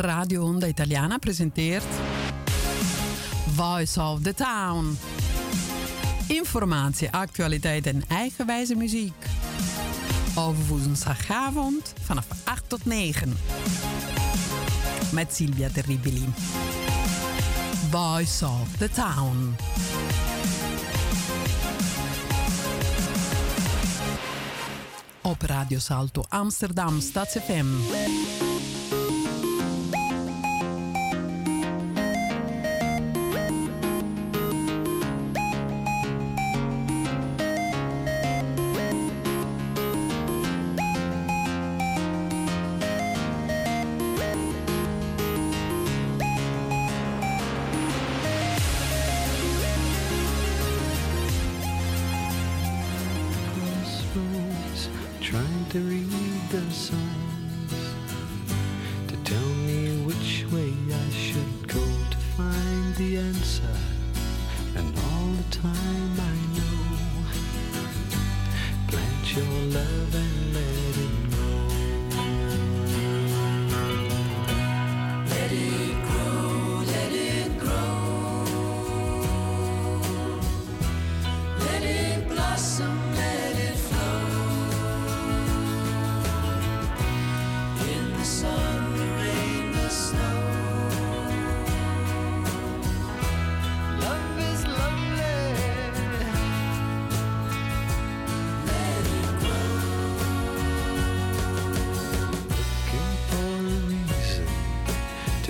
Radio Onda Italiana presenteert Voice of the Town. Informatie, actualiteit en eigenwijze muziek. Over woensdagavond vanaf 8 tot 9. Met Silvia Terribili. Voice of the Town. Op Radio Salto Amsterdam StadsFM.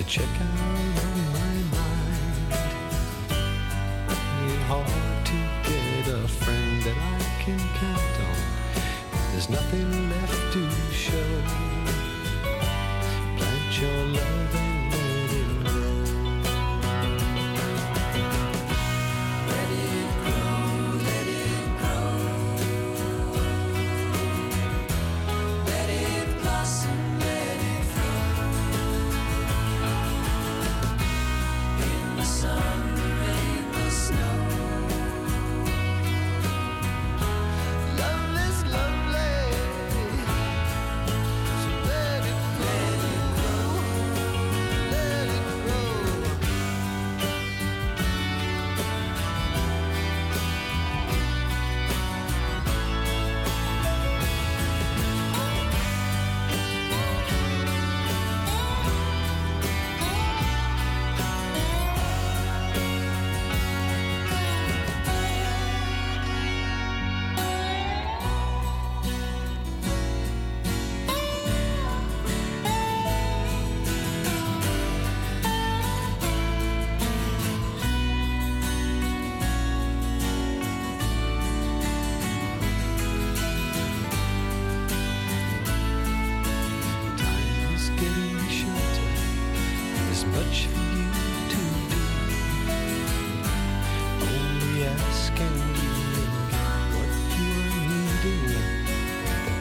chicken.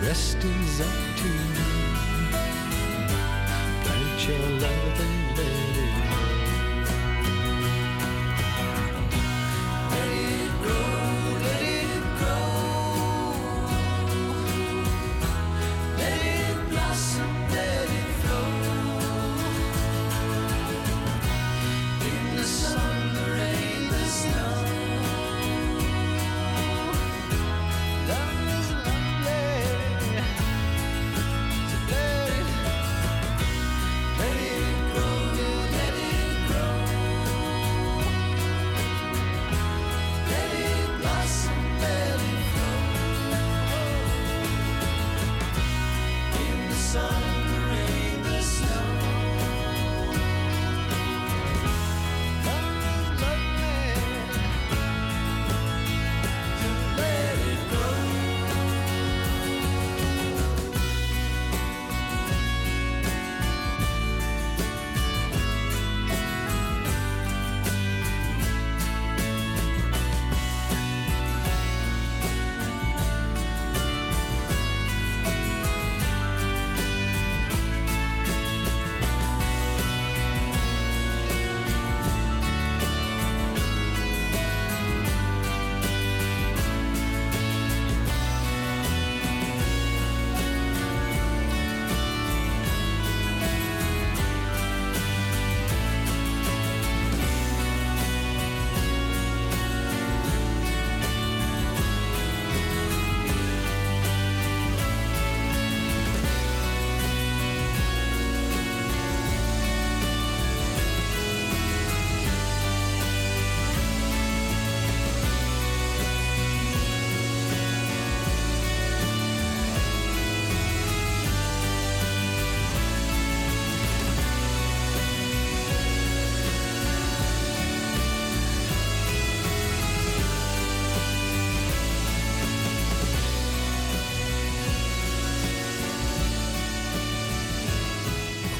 rest is up to you. Plant your love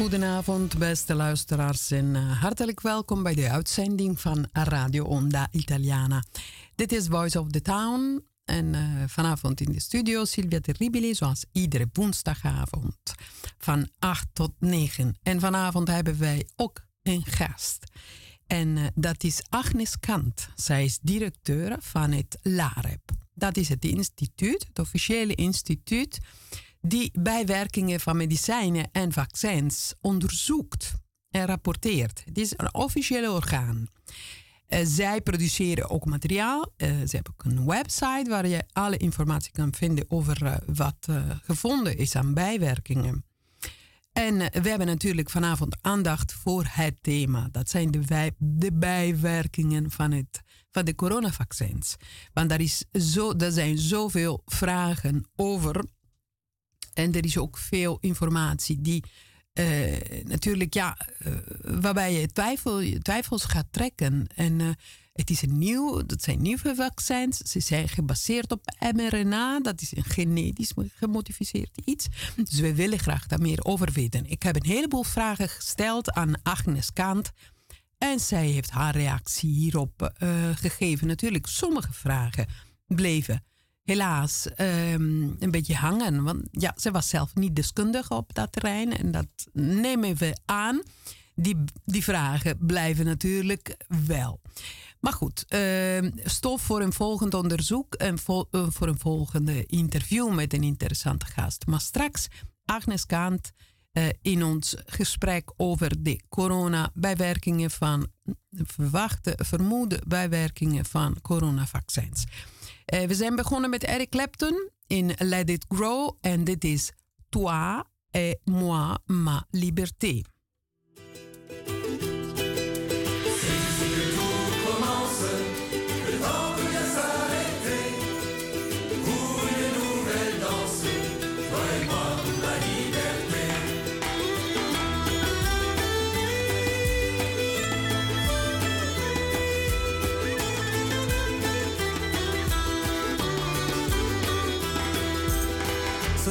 Goedenavond, beste luisteraars, en uh, hartelijk welkom bij de uitzending van Radio Onda Italiana. Dit is Voice of the Town en uh, vanavond in de studio Silvia Terribili, zoals iedere woensdagavond van 8 tot 9. En vanavond hebben wij ook een gast. En uh, dat is Agnes Kant. Zij is directeur van het LAREP. Dat is het instituut, het officiële instituut die bijwerkingen van medicijnen en vaccins onderzoekt en rapporteert. Het is een officiële orgaan. Uh, zij produceren ook materiaal. Uh, ze hebben ook een website waar je alle informatie kan vinden over uh, wat gevonden is aan bijwerkingen. En we hebben natuurlijk vanavond aandacht voor het thema. Dat zijn de, de bijwerkingen van, het, van de coronavaccins. Want er, is zo, er zijn zoveel vragen over. En er is ook veel informatie die uh, natuurlijk, ja, uh, waarbij je twijfel, twijfels gaat trekken. En uh, het is een nieuw, dat zijn nieuwe vaccins. Ze zijn gebaseerd op mRNA. Dat is een genetisch gemodificeerd iets. Dus we willen graag daar meer over weten. Ik heb een heleboel vragen gesteld aan Agnes Kant. En zij heeft haar reactie hierop gegeven. Natuurlijk, sommige vragen bleven helaas um, een beetje hangen. Want ja, ze was zelf niet deskundig op dat terrein. En dat nemen we aan. Die, die vragen blijven natuurlijk wel. Maar goed, uh, stof voor een volgend onderzoek en uh, voor een volgende interview met een interessante gast. Maar straks Agnes Kant uh, in ons gesprek over de corona-bijwerkingen van verwachte, vermoede bijwerkingen van coronavaccins. Uh, we zijn begonnen met Eric Clapton in Let It Grow en dit is Toi et moi ma liberté.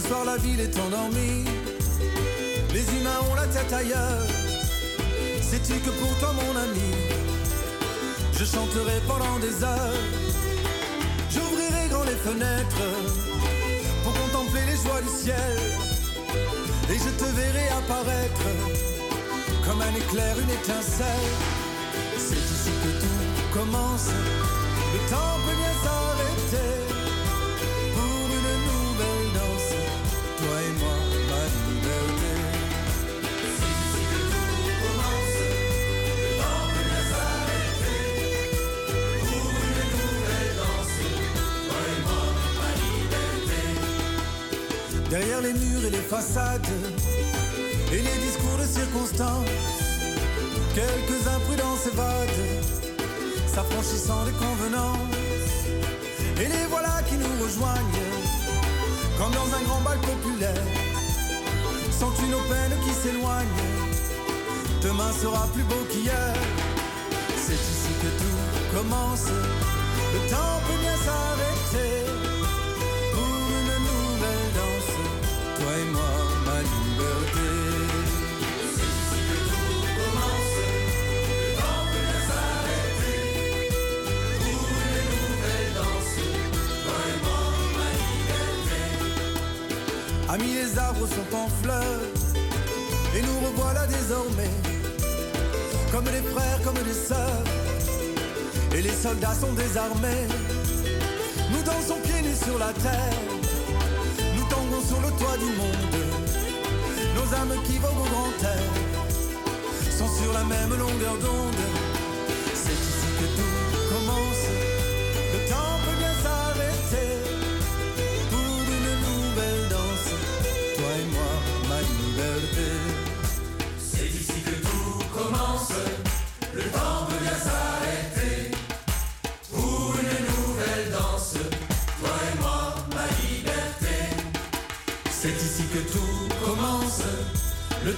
Soir la ville est endormie, les humains ont la tête ailleurs. Sais-tu que pour toi mon ami, je chanterai pendant des heures? J'ouvrirai grand les fenêtres pour contempler les joies du ciel. Et je te verrai apparaître comme un éclair, une étincelle. C'est ici que tout commence, le temps peut bien s'arrêter. Derrière les murs et les façades et les discours de circonstance, quelques imprudences évadent, s'affranchissant des convenances. Et les voilà qui nous rejoignent, comme dans un grand bal populaire. Sens-tu nos peines qui s'éloignent Demain sera plus beau qu'hier. C'est ici que tout commence. Le temps peut bien s'arrêter. Les arbres sont en fleurs, et nous revoilà désormais, comme des frères, comme des sœurs, et les soldats sont désarmés. Nous dansons pieds nus sur la terre sur le toit du monde. Nos âmes qui vont au grand air sont sur la même longueur d'onde.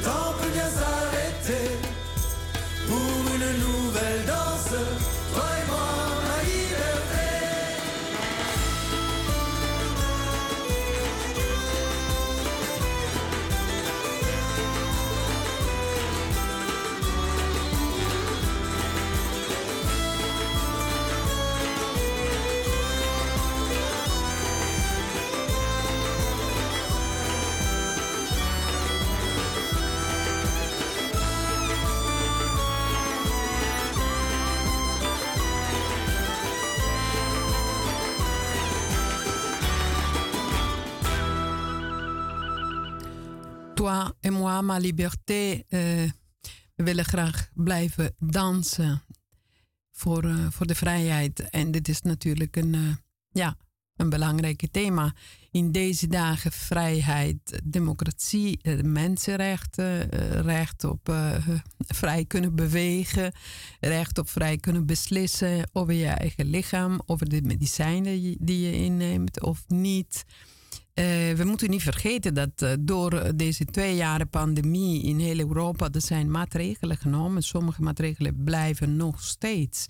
Peut bien s'arrêter Toi et moi, ma liberté. Uh, we willen graag blijven dansen voor, uh, voor de vrijheid. En dit is natuurlijk een, uh, ja, een belangrijk thema. In deze dagen vrijheid, democratie, mensenrechten, recht op vrij kunnen bewegen, recht op vrij kunnen beslissen over je eigen lichaam, over de medicijnen die je inneemt of niet. Uh, we moeten niet vergeten dat uh, door deze twee jaren pandemie in heel Europa er zijn maatregelen genomen. Sommige maatregelen blijven nog steeds.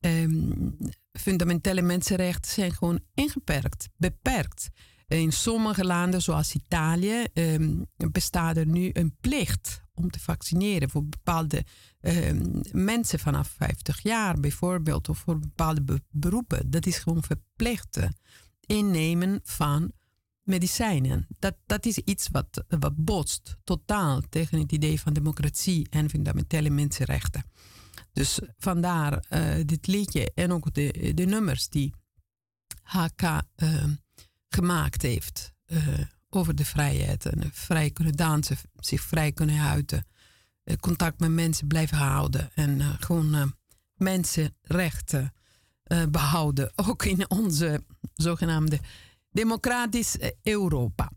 Um, fundamentele mensenrechten zijn gewoon ingeperkt, beperkt. In sommige landen, zoals Italië, um, bestaat er nu een plicht om te vaccineren voor bepaalde um, mensen vanaf 50 jaar bijvoorbeeld, of voor bepaalde beroepen. Dat is gewoon verplicht innemen van medicijnen. Dat, dat is iets wat, wat botst totaal tegen het idee van democratie en fundamentele mensenrechten. Dus vandaar uh, dit liedje en ook de, de nummers die HK eh, gemaakt heeft uh, over de vrijheid. En vrij kunnen dansen, zich vrij kunnen uiten, contact met mensen blijven houden en gewoon mensenrechten behouden. Ook in onze zogenaamde democratisch eh, Europa.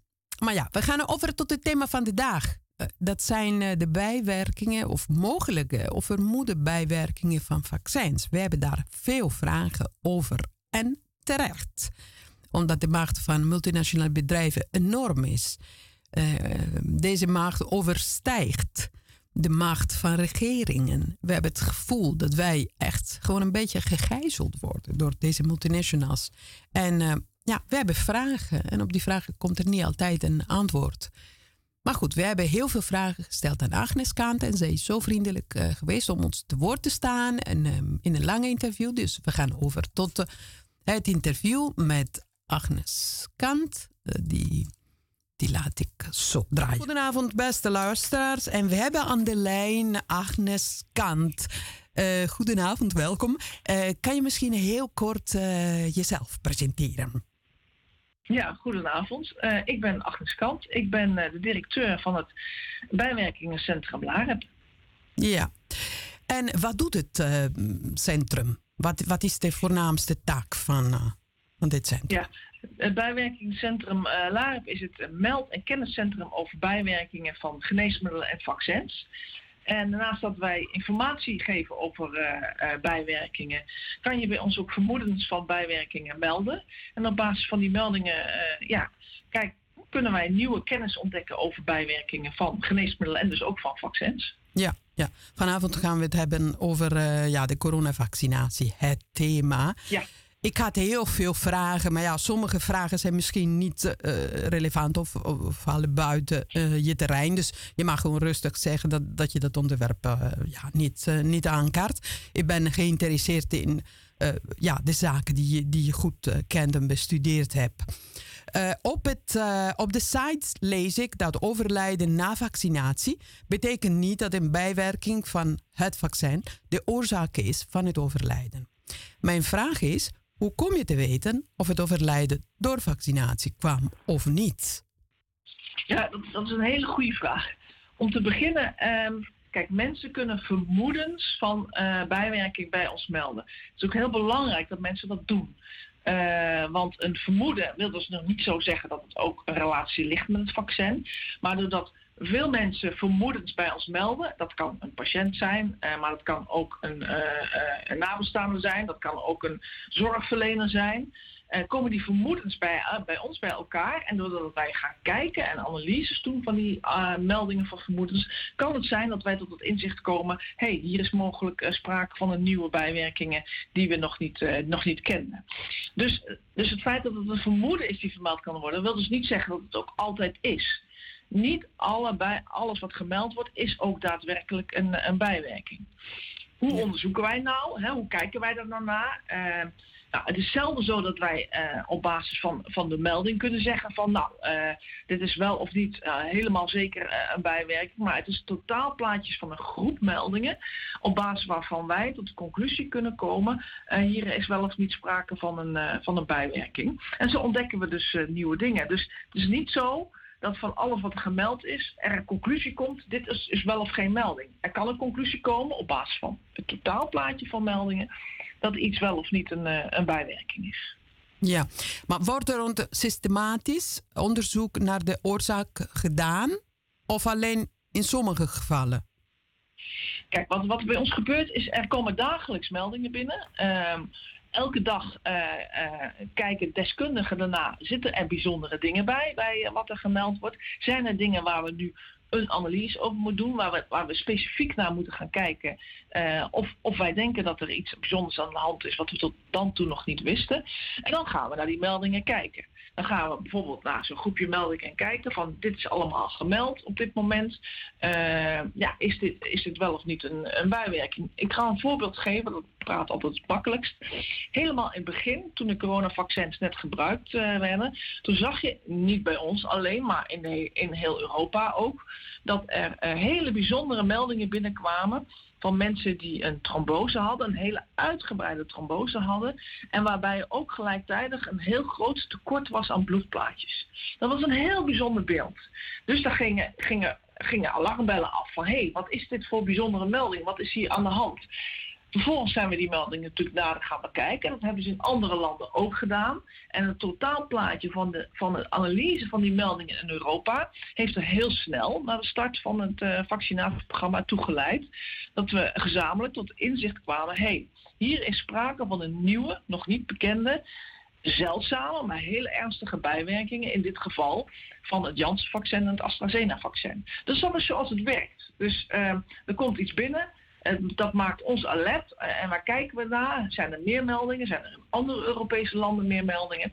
Maar ja, we gaan over tot het thema van de dag. Eh, dat zijn eh, de bijwerkingen of mogelijke of vermoede bijwerkingen van vaccins. We hebben daar veel vragen over en terecht. Omdat de macht van multinationale bedrijven enorm is. deze macht overstijgt de macht van regeringen. We hebben het gevoel dat wij echt gewoon een beetje gegijzeld worden door deze multinationals. En ja, we hebben vragen en op die vragen komt er niet altijd een antwoord. Maar goed, we hebben heel veel vragen gesteld aan Agnes Kant en zij is zo vriendelijk uh, geweest om ons te woord te staan en, um, in een lange interview. Dus we gaan over tot uh, het interview met Agnes Kant. Uh, die, die laat ik zo draaien. Goedenavond, beste luisteraars. En we hebben aan de lijn Agnes Kant. goedenavond, welkom. kan je misschien heel kort jezelf presenteren? Ja, goedenavond. Uh, ik ben Agnes Kant. Ik ben uh, de directeur van het bijwerkingencentrum LAREP. Ja. En wat doet het uh, centrum? Wat, wat is de voornaamste taak van, van dit centrum? Ja, het bijwerkingscentrum LAREP is het meld- en kenniscentrum over bijwerkingen van geneesmiddelen en vaccins. En naast dat wij informatie geven over uh, uh, bijwerkingen, kan je bij ons ook vermoedens van bijwerkingen melden. En op basis van die meldingen, uh, ja, kijk, kunnen wij nieuwe kennis ontdekken over bijwerkingen van geneesmiddelen en dus ook van vaccins. Ja, ja. vanavond gaan we het hebben over ja, de coronavaccinatie, het thema. Ja. Ik had heel veel vragen, maar ja, sommige vragen zijn misschien niet uh, relevant of, vallen buiten uh, je terrein. Dus je mag gewoon rustig zeggen dat, dat je dat onderwerp uh, ja, niet, niet aankaart. Ik ben geïnteresseerd in ja, de zaken die je, die je goed kent en bestudeerd hebt. op, het, op de site lees ik dat overlijden na vaccinatie betekent niet dat een bijwerking van het vaccin de oorzaak is van het overlijden. Mijn vraag is, hoe kom je te weten of het overlijden door vaccinatie kwam of niet? Ja, dat, dat is een hele goede vraag. Om te beginnen, um, kijk, mensen kunnen vermoedens van uh, bijwerking bij ons melden. Het is ook heel belangrijk dat mensen dat doen. Uh, want een vermoeden wil dus nog niet zo zeggen dat het ook een relatie ligt met het vaccin. Maar doordat veel mensen vermoedens bij ons melden. Dat kan een patiënt zijn, uh, maar dat kan ook een, uh, nabestaande zijn. Dat kan ook een zorgverlener zijn. komen die vermoedens bij, bij ons bij elkaar. En doordat wij gaan kijken en analyses doen van die meldingen van vermoedens, kan het zijn dat wij tot het inzicht komen: hé, hey, hier is mogelijk sprake van een nieuwe bijwerkingen die we nog niet, nog niet kenden. Dus, dus het feit dat het een vermoeden is die vermeld kan worden, wil dus niet zeggen dat het ook altijd is niet allebei, alles wat gemeld wordt is ook daadwerkelijk een, een bijwerking. Hoe onderzoeken wij nou? Hè? Hoe kijken wij er nou naar? Uh, nou, het is zelden zo dat wij uh, op basis van, van de melding kunnen zeggen van nou, uh, dit is wel of niet helemaal zeker een bijwerking, maar het is totaalplaatjes van een groep meldingen op basis waarvan wij tot de conclusie kunnen komen, hier is wel of niet sprake van een, van een bijwerking. En zo ontdekken we dus nieuwe dingen. Dus het is niet zo dat van alles wat er gemeld is, er een conclusie komt, dit is, is wel of geen melding. Er kan een conclusie komen op basis van het totaalplaatje van meldingen, dat iets wel of niet een, eh, een bijwerking is. Ja, maar wordt er systematisch onderzoek naar de oorzaak gedaan of alleen in sommige gevallen? Kijk, wat, wat bij ons gebeurt is, er komen dagelijks meldingen binnen. Ehm, elke dag uh, uh, kijken deskundigen daarna, zitten er bijzondere dingen bij, bij wat er gemeld wordt? Zijn er dingen waar we nu een analyse over moeten doen, waar we, waar we specifiek naar moeten gaan kijken of, of wij denken dat er iets bijzonders aan de hand is wat we tot dan toe nog niet wisten. En dan gaan we naar die meldingen kijken. Dan gaan we bijvoorbeeld naar zo'n groepje meldingen kijken van dit is allemaal gemeld op dit moment. Uh, ja, is dit, is dit wel of niet een, een bijwerking? Ik ga een voorbeeld geven, dat praat altijd het makkelijkst. Helemaal in het begin, toen de coronavaccins net gebruikt uh, werden, toen zag je niet bij ons alleen, maar in, de, in heel Europa ook, dat er uh, hele bijzondere meldingen binnenkwamen van mensen die een trombose hadden, een hele uitgebreide trombose hadden. En waarbij ook gelijktijdig een heel groot tekort was aan bloedplaatjes. Dat was een heel bijzonder beeld. Dus daar gingen, gingen, gingen alarmbellen af van hé, hey, wat is dit voor bijzondere melding? Wat is hier aan de hand? Vervolgens zijn we die meldingen natuurlijk nader gaan bekijken. Dat hebben ze in andere landen ook gedaan. En het totaalplaatje van de, van de analyse van die meldingen in Europa heeft er heel snel naar de start van het uh, vaccinatieprogramma toegeleid. Dat we gezamenlijk tot inzicht kwamen: hé, hey, hier is sprake van een nieuwe, nog niet bekende, zeldzame, maar hele ernstige bijwerkingen. In dit geval van het Janssen-vaccin en het AstraZeneca-vaccin. Dat is zoals het werkt. Dus uh, er komt iets binnen. Dat maakt ons alert. En waar kijken we naar? Zijn er meer meldingen? Zijn er in andere Europese landen meer meldingen?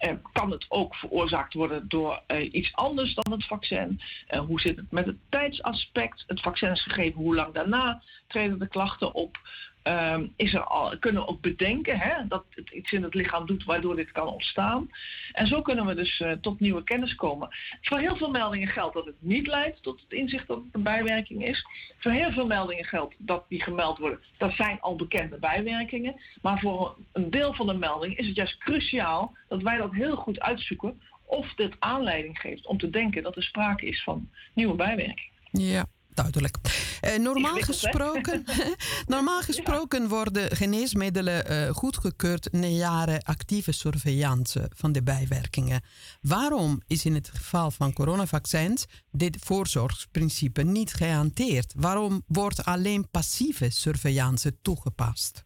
Uh, kan het ook veroorzaakt worden door uh, iets anders dan het vaccin? Hoe zit het met het tijdsaspect? Het vaccin is gegeven, hoe lang daarna treden de klachten op? Um, is er al, kunnen we ook bedenken hè, dat het iets in het lichaam doet waardoor dit kan ontstaan. En zo kunnen we dus uh, tot nieuwe kennis komen. Voor heel veel meldingen geldt dat het niet leidt tot het inzicht dat het een bijwerking is. Voor heel veel meldingen geldt dat die gemeld worden, dat zijn al bekende bijwerkingen. Maar voor een deel van de meldingen is het juist cruciaal dat wij dat heel goed uitzoeken of dit aanleiding geeft om te denken dat er sprake is van nieuwe bijwerkingen. Ja, duidelijk. Uh, normaal, gesproken, normaal gesproken worden geneesmiddelen uh, goedgekeurd na jaren actieve surveillance van de bijwerkingen. Waarom is in het geval van coronavaccins dit voorzorgsprincipe niet gehanteerd? Waarom wordt alleen passieve surveillance toegepast?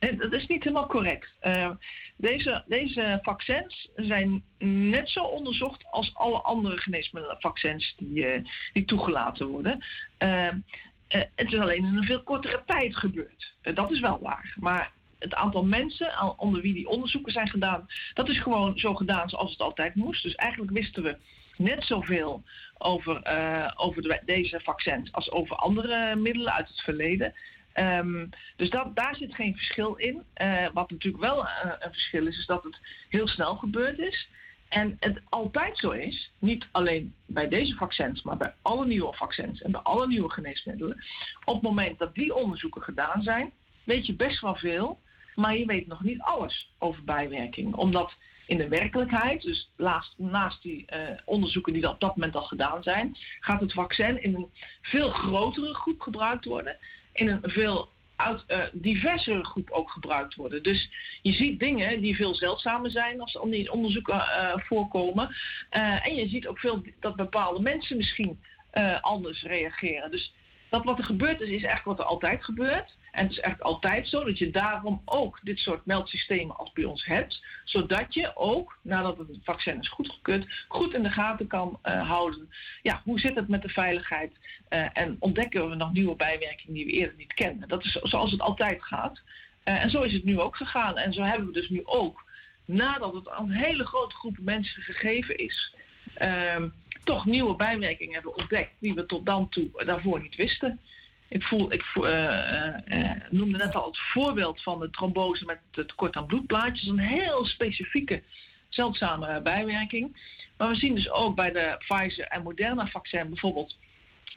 Nee, dat is niet helemaal correct. Uh, deze, deze vaccins zijn net zo onderzocht als alle andere geneesmiddelenvaccins die, uh, die toegelaten worden. Uh, het is alleen in een veel kortere tijd gebeurd. dat is wel waar. Maar het aantal mensen onder wie die onderzoeken zijn gedaan, dat is gewoon zo gedaan zoals het altijd moest. Dus eigenlijk wisten we net zoveel over, over de, deze vaccins als over andere middelen uit het verleden. Um, dus dat, daar zit geen verschil in. Uh, wat natuurlijk wel uh, een verschil is, is dat het heel snel gebeurd is. En het altijd zo is, niet alleen bij deze vaccins, maar bij alle nieuwe vaccins en bij alle nieuwe geneesmiddelen. Op het moment dat die onderzoeken gedaan zijn, weet je best wel veel, maar je weet nog niet alles over bijwerking. Omdat in de werkelijkheid, dus naast, die uh, onderzoeken die op dat moment al gedaan zijn, gaat het vaccin in een veel grotere groep gebruikt worden in een veel uh, diversere groep ook gebruikt worden. Dus je ziet dingen die veel zeldzamer zijn als die onderzoeken uh, voorkomen. Uh, en je ziet ook veel dat bepaalde mensen misschien anders reageren. Dus dat wat er gebeurt is, is eigenlijk wat er altijd gebeurt. En het is echt altijd zo dat je daarom ook dit soort meldsystemen als bij ons hebt. Zodat je ook, nadat het vaccin is goedgekeurd, goed in de gaten kan uh, houden. Ja, hoe zit het met de veiligheid? Uh, en ontdekken we nog nieuwe bijwerkingen die we eerder niet kenden. Dat is zoals het altijd gaat. Uh, en zo is het nu ook gegaan. En zo hebben we dus nu ook, nadat het aan een hele grote groep mensen gegeven is, ehm, toch nieuwe bijwerkingen hebben ontdekt die we tot dan toe daarvoor niet wisten. Ik, voel, ik uh, uh, noemde net al het voorbeeld van de trombose met het tekort aan bloedplaatjes. Een heel specifieke, zeldzame bijwerking. Maar we zien dus ook bij de Pfizer en Moderna vaccin bijvoorbeeld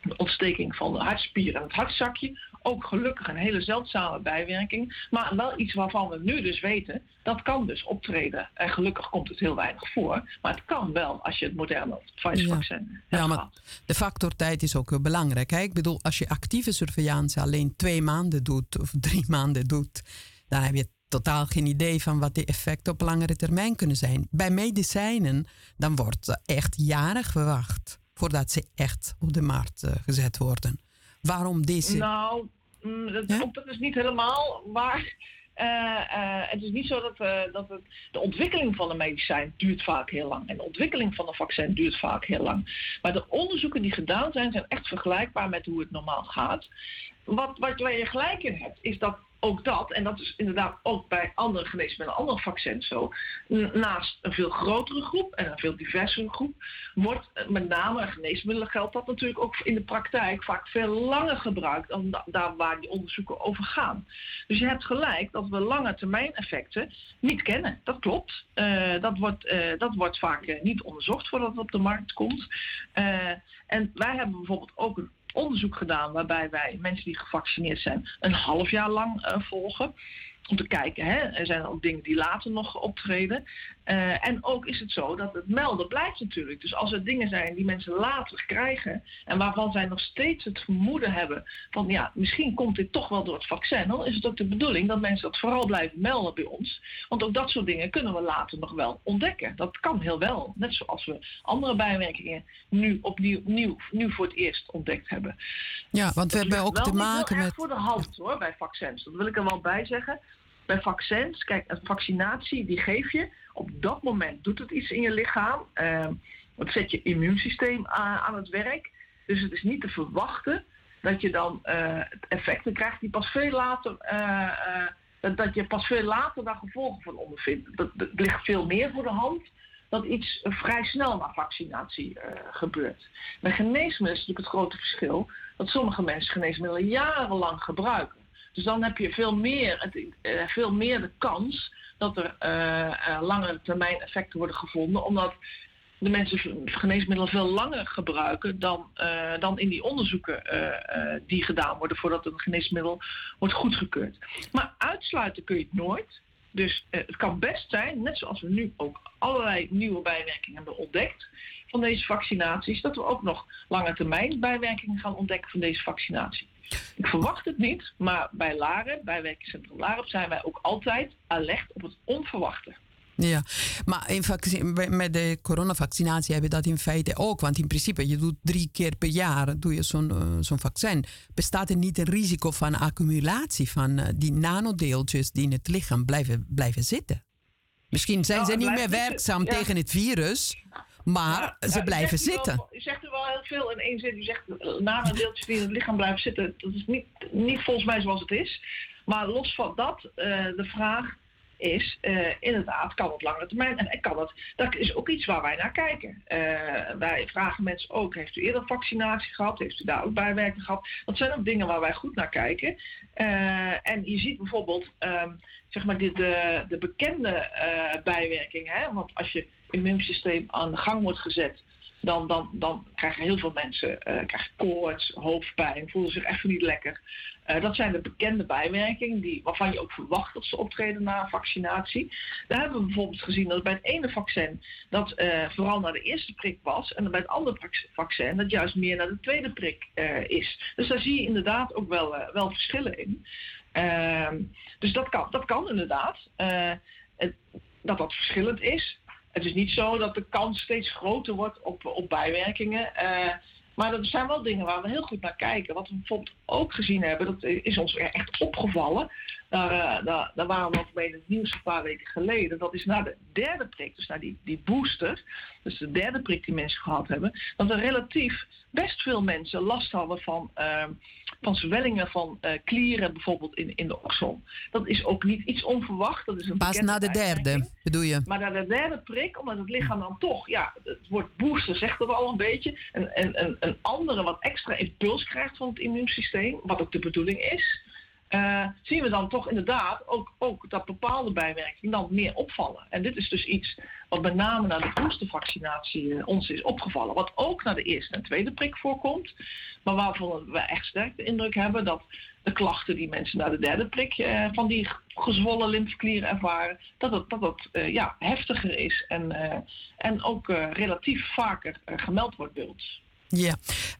de ontsteking van de hartspier en het hartzakje. Ook gelukkig een hele zeldzame bijwerking. Maar wel iets waarvan we nu dus weten, dat kan dus optreden. En gelukkig komt het heel weinig voor. Maar het kan wel als je het moderne Pfizer-vaccin ja. ja, maar de factor tijd is ook belangrijk. Hè? Ik bedoel, als je actieve surveillance alleen twee maanden doet of drie maanden doet, dan heb je totaal geen idee van wat de effecten op langere termijn kunnen zijn. Bij medicijnen, dan wordt echt jaren gewacht voordat ze echt op de markt uh, gezet worden. Waarom deze? Nou, mm, dat, ja? dat is niet helemaal waar. Uh, uh, het is niet zo dat, uh, dat het, de ontwikkeling van een medicijn duurt vaak heel lang. En de ontwikkeling van een vaccin duurt vaak heel lang. Maar de onderzoeken die gedaan zijn, zijn echt vergelijkbaar met hoe het normaal gaat. Wat, wat waar je gelijk in hebt, is dat ook dat, en dat is inderdaad ook bij andere geneesmiddelen, andere vaccins zo, naast een veel grotere groep en een veel diversere groep, wordt met name geneesmiddelen geldt dat natuurlijk ook in de praktijk vaak veel langer gebruikt dan daar waar die onderzoeken over gaan. Dus je hebt gelijk dat we lange termijn effecten niet kennen. Dat klopt. Uh, dat, wordt, uh, dat wordt vaak niet onderzocht voordat het op de markt komt. en wij hebben bijvoorbeeld ook een onderzoek gedaan waarbij wij mensen die gevaccineerd zijn een half jaar lang uh, volgen. Om te kijken, hè, er zijn ook dingen die later nog optreden. Uh, en ook is het zo dat het melden blijft natuurlijk. Dus als er dingen zijn die mensen later krijgen en waarvan zij nog steeds het vermoeden hebben van ja, misschien komt dit toch wel door het vaccin, dan is het ook de bedoeling dat mensen dat vooral blijven melden bij ons. Want ook dat soort dingen kunnen we later nog wel ontdekken. Dat kan heel wel. Net zoals we andere bijwerkingen nu opnieuw nieuw, nu voor het eerst ontdekt hebben. Ja, want we hebben ook te maken met. voor de hand hoor bij vaccins. Dat wil ik er wel bij zeggen. Bij vaccins, kijk, een vaccinatie die geef je op dat moment doet het iets in je lichaam. Uh, het zet je immuunsysteem aan, het werk. Dus het is niet te verwachten dat je dan uh, effecten krijgt die pas veel later. Uh, dat, je pas veel later daar gevolgen van ondervindt. Dat, dat, ligt veel meer voor de hand dat iets vrij snel na vaccinatie gebeurt. Bij geneesmiddelen is natuurlijk het grote verschil dat sommige mensen geneesmiddelen jarenlang gebruiken. Dus dan heb je veel meer, het, veel meer de kans dat er uh, langere termijn effecten worden gevonden, omdat de mensen geneesmiddelen veel langer gebruiken dan, dan in die onderzoeken die gedaan worden voordat een geneesmiddel wordt goedgekeurd. Maar uitsluiten kun je het nooit. Dus het kan best zijn, net zoals we nu ook allerlei nieuwe bijwerkingen hebben ontdekt van deze vaccinaties, dat we ook nog lange termijn bijwerkingen gaan ontdekken van deze vaccinatie. Ik verwacht het niet, maar bij Laren, bij Laren, zijn wij ook altijd alert op het onverwachte. Ja, maar in met de coronavaccinatie heb je dat in feite ook. Want in principe, je doet drie keer per jaar doe je zo'n uh, zo'n vaccin. Bestaat er niet een risico van accumulatie van uh, die nanodeeltjes die in het lichaam blijven, blijven zitten? Misschien zijn nou, ze niet meer werkzaam tegen het virus. Maar ja, ze blijven zitten. Wel, u zegt er wel heel veel in één zin. U zegt nanodeeltjes die in het lichaam blijven zitten. Dat is niet, niet volgens mij zoals het is. Maar los van dat, uh, de vraag is uh, inderdaad, kan het lange termijn en kan het. Dat is ook iets waar wij naar kijken. Uh, wij vragen mensen ook, heeft u eerder vaccinatie gehad? Heeft u daar ook bijwerking gehad? Dat zijn ook dingen waar wij goed naar kijken. Uh, en je ziet bijvoorbeeld, um, zeg maar, de, de, de bekende bijwerking. Hè? Want als je immuunsysteem aan de gang wordt gezet, dan, dan, dan krijgen heel veel mensen uh, krijgen koorts, hoofdpijn, voelen zich even niet lekker. Uh, dat zijn de bekende bijwerkingen die, waarvan je ook verwacht dat ze optreden na vaccinatie. Daar hebben we bijvoorbeeld gezien dat bij het ene vaccin dat uh, vooral naar de eerste prik was en bij het andere vaccin dat juist meer naar de tweede prik is. Dus daar zie je inderdaad ook wel, wel verschillen in. Ehm, dus dat kan, dat kan inderdaad. Dat dat verschillend is. Het is niet zo dat de kans steeds groter wordt op, op bijwerkingen. Uh, maar er zijn wel dingen waar we heel goed naar kijken. Wat we bijvoorbeeld ook gezien hebben, dat is ons echt opgevallen. Daar, uh, daar, daar waren we mee in het nieuws een paar weken geleden. Dat is na de derde prik, dus na die, die booster, dus de derde prik die mensen gehad hebben, dat er relatief best veel mensen last hadden van, uh, van zwellingen van uh, klieren, bijvoorbeeld in, in de oksel. Dat is ook niet iets onverwacht. Dat is een Pas na de derde, bedoel je? Maar na de derde prik, omdat het lichaam dan toch, ja, het woord booster zegt dat al een beetje, een, een andere wat extra impuls krijgt van het immuunsysteem, wat ook de bedoeling is. Uh, zien we dan toch inderdaad ook, ook dat bepaalde bijwerkingen dan meer opvallen. En dit is dus iets wat met name na de boostervaccinatie uh, ons is opgevallen. Wat ook na de eerste en tweede prik voorkomt. Maar waarvan we echt sterk de indruk hebben dat de klachten die mensen na de derde prik uh, van die gezwollen lymfeklieren ervaren, dat het, dat het ja, heftiger is en, en ook relatief vaker gemeld wordt bij ons. Ja,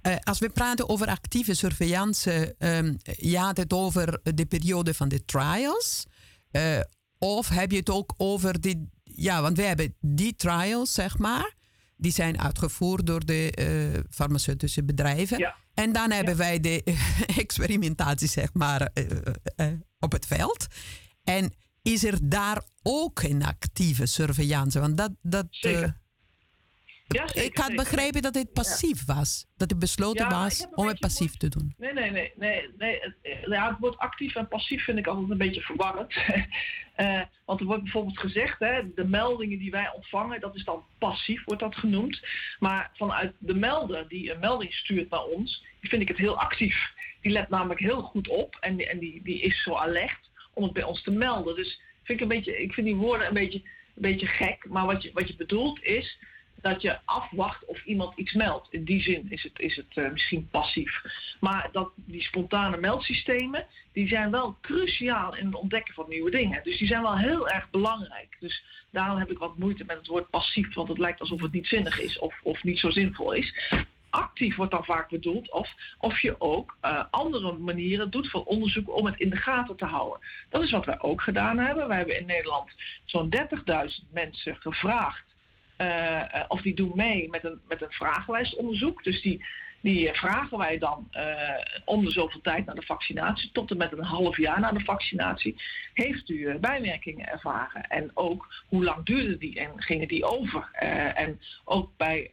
uh, als we praten over actieve surveillance, um, ja, het over de periode van de trials. Uh, of heb je het ook over die, ja, want we hebben die trials, zeg maar, die zijn uitgevoerd door de uh, farmaceutische bedrijven. Ja. En dan hebben wij de experimentatie, zeg maar, op het veld. En is er daar ook een actieve surveillance? Want dat. dat ja, ik had begrepen dat het passief was. Dat het besloten was om het passief te doen. Nee, nee, nee. nee, nee. Het, ja, het woord actief en passief vind ik altijd een beetje verwarrend. uh, want er wordt bijvoorbeeld gezegd, hè, de meldingen die wij ontvangen, dat is dan passief, wordt dat genoemd. Maar vanuit de melder die een melding stuurt naar ons, vind ik het heel actief. Die let namelijk heel goed op en, en die, die is zo alert om het bij ons te melden. Dus vind ik, een beetje, ik vind die woorden een beetje, een beetje gek. Maar wat je, wat je bedoelt is dat je afwacht of iemand iets meldt. In die zin is het, is het uh, misschien passief. Maar dat, die spontane meldsystemen, die zijn wel cruciaal in het ontdekken van nieuwe dingen. Dus die zijn wel heel erg belangrijk. Dus daarom heb ik wat moeite met het woord passief, want het lijkt alsof het niet zinnig is of, of niet zo zinvol is. Actief wordt dan vaak bedoeld of, of je ook uh, andere manieren doet van onderzoek om het in de gaten te houden. Dat is wat wij ook gedaan hebben. Wij hebben in Nederland zo'n 30.000 mensen gevraagd of die doen mee met een, met een vragenlijstonderzoek. Dus die, die vragen wij dan om de zoveel tijd na de vaccinatie, tot en met een half jaar na de vaccinatie. Heeft u bijwerkingen ervaren? En ook hoe lang duurde die en gingen die over? En ook bij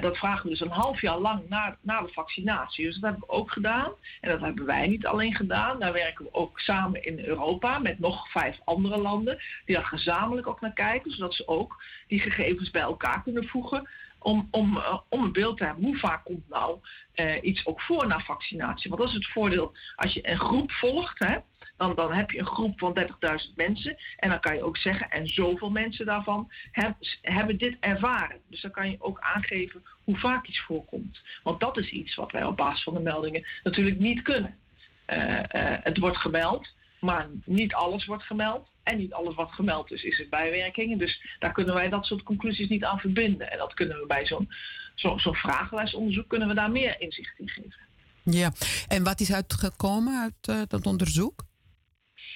dat vragen we dus een half jaar lang na, na de vaccinatie. Dus dat hebben we ook gedaan. En dat hebben wij niet alleen gedaan. Daar werken we ook samen in Europa met nog vijf andere landen. Die daar gezamenlijk ook naar kijken. Zodat ze ook die gegevens bij elkaar kunnen voegen. Om, om, uh, om een beeld te hebben hoe vaak komt nou uh, iets ook voor na vaccinatie. Want dat is het voordeel als je een groep volgt. Hè, dan, dan heb je een groep van 30.000 mensen. En dan kan je ook zeggen, en zoveel mensen daarvan heb, hebben dit ervaren. Dus dan kan je ook aangeven hoe vaak iets voorkomt. Want dat is iets wat wij op basis van de meldingen natuurlijk niet kunnen. Uh, uh, het wordt gemeld, maar niet alles wordt gemeld. En niet alles wat gemeld is, is het bijwerkingen. Dus daar kunnen wij dat soort conclusies niet aan verbinden. En dat kunnen we bij zo'n zo'n zo vragenlijstonderzoek kunnen we daar meer inzicht in geven. Ja, en wat is uitgekomen uit uh, dat onderzoek?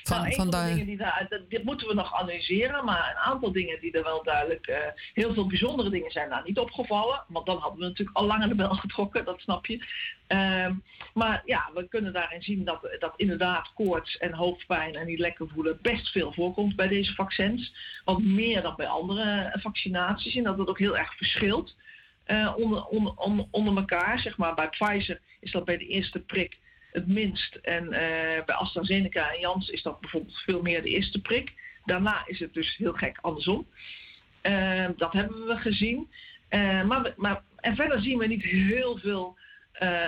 Van, nou, van, dingen die daar, dat, dit moeten we nog analyseren, maar een aantal dingen die er wel duidelijk, uh, heel veel bijzondere dingen zijn daar niet opgevallen, want dan hadden we natuurlijk al lang aan de bel getrokken, dat snap je. Uh, maar ja, we kunnen daarin zien dat, dat inderdaad koorts en hoofdpijn en niet lekker voelen best veel voorkomt bij deze vaccins. Want meer dan bij andere vaccinaties en dat het ook heel erg verschilt uh, onder, onder, onder, onder elkaar. Zeg maar, bij Pfizer is dat bij de eerste prik het minst. En uh, bij AstraZeneca en Jans is dat bijvoorbeeld veel meer de eerste prik. Daarna is het dus heel gek andersom. Uh, dat hebben we gezien. Uh, maar, maar, en verder zien we niet heel veel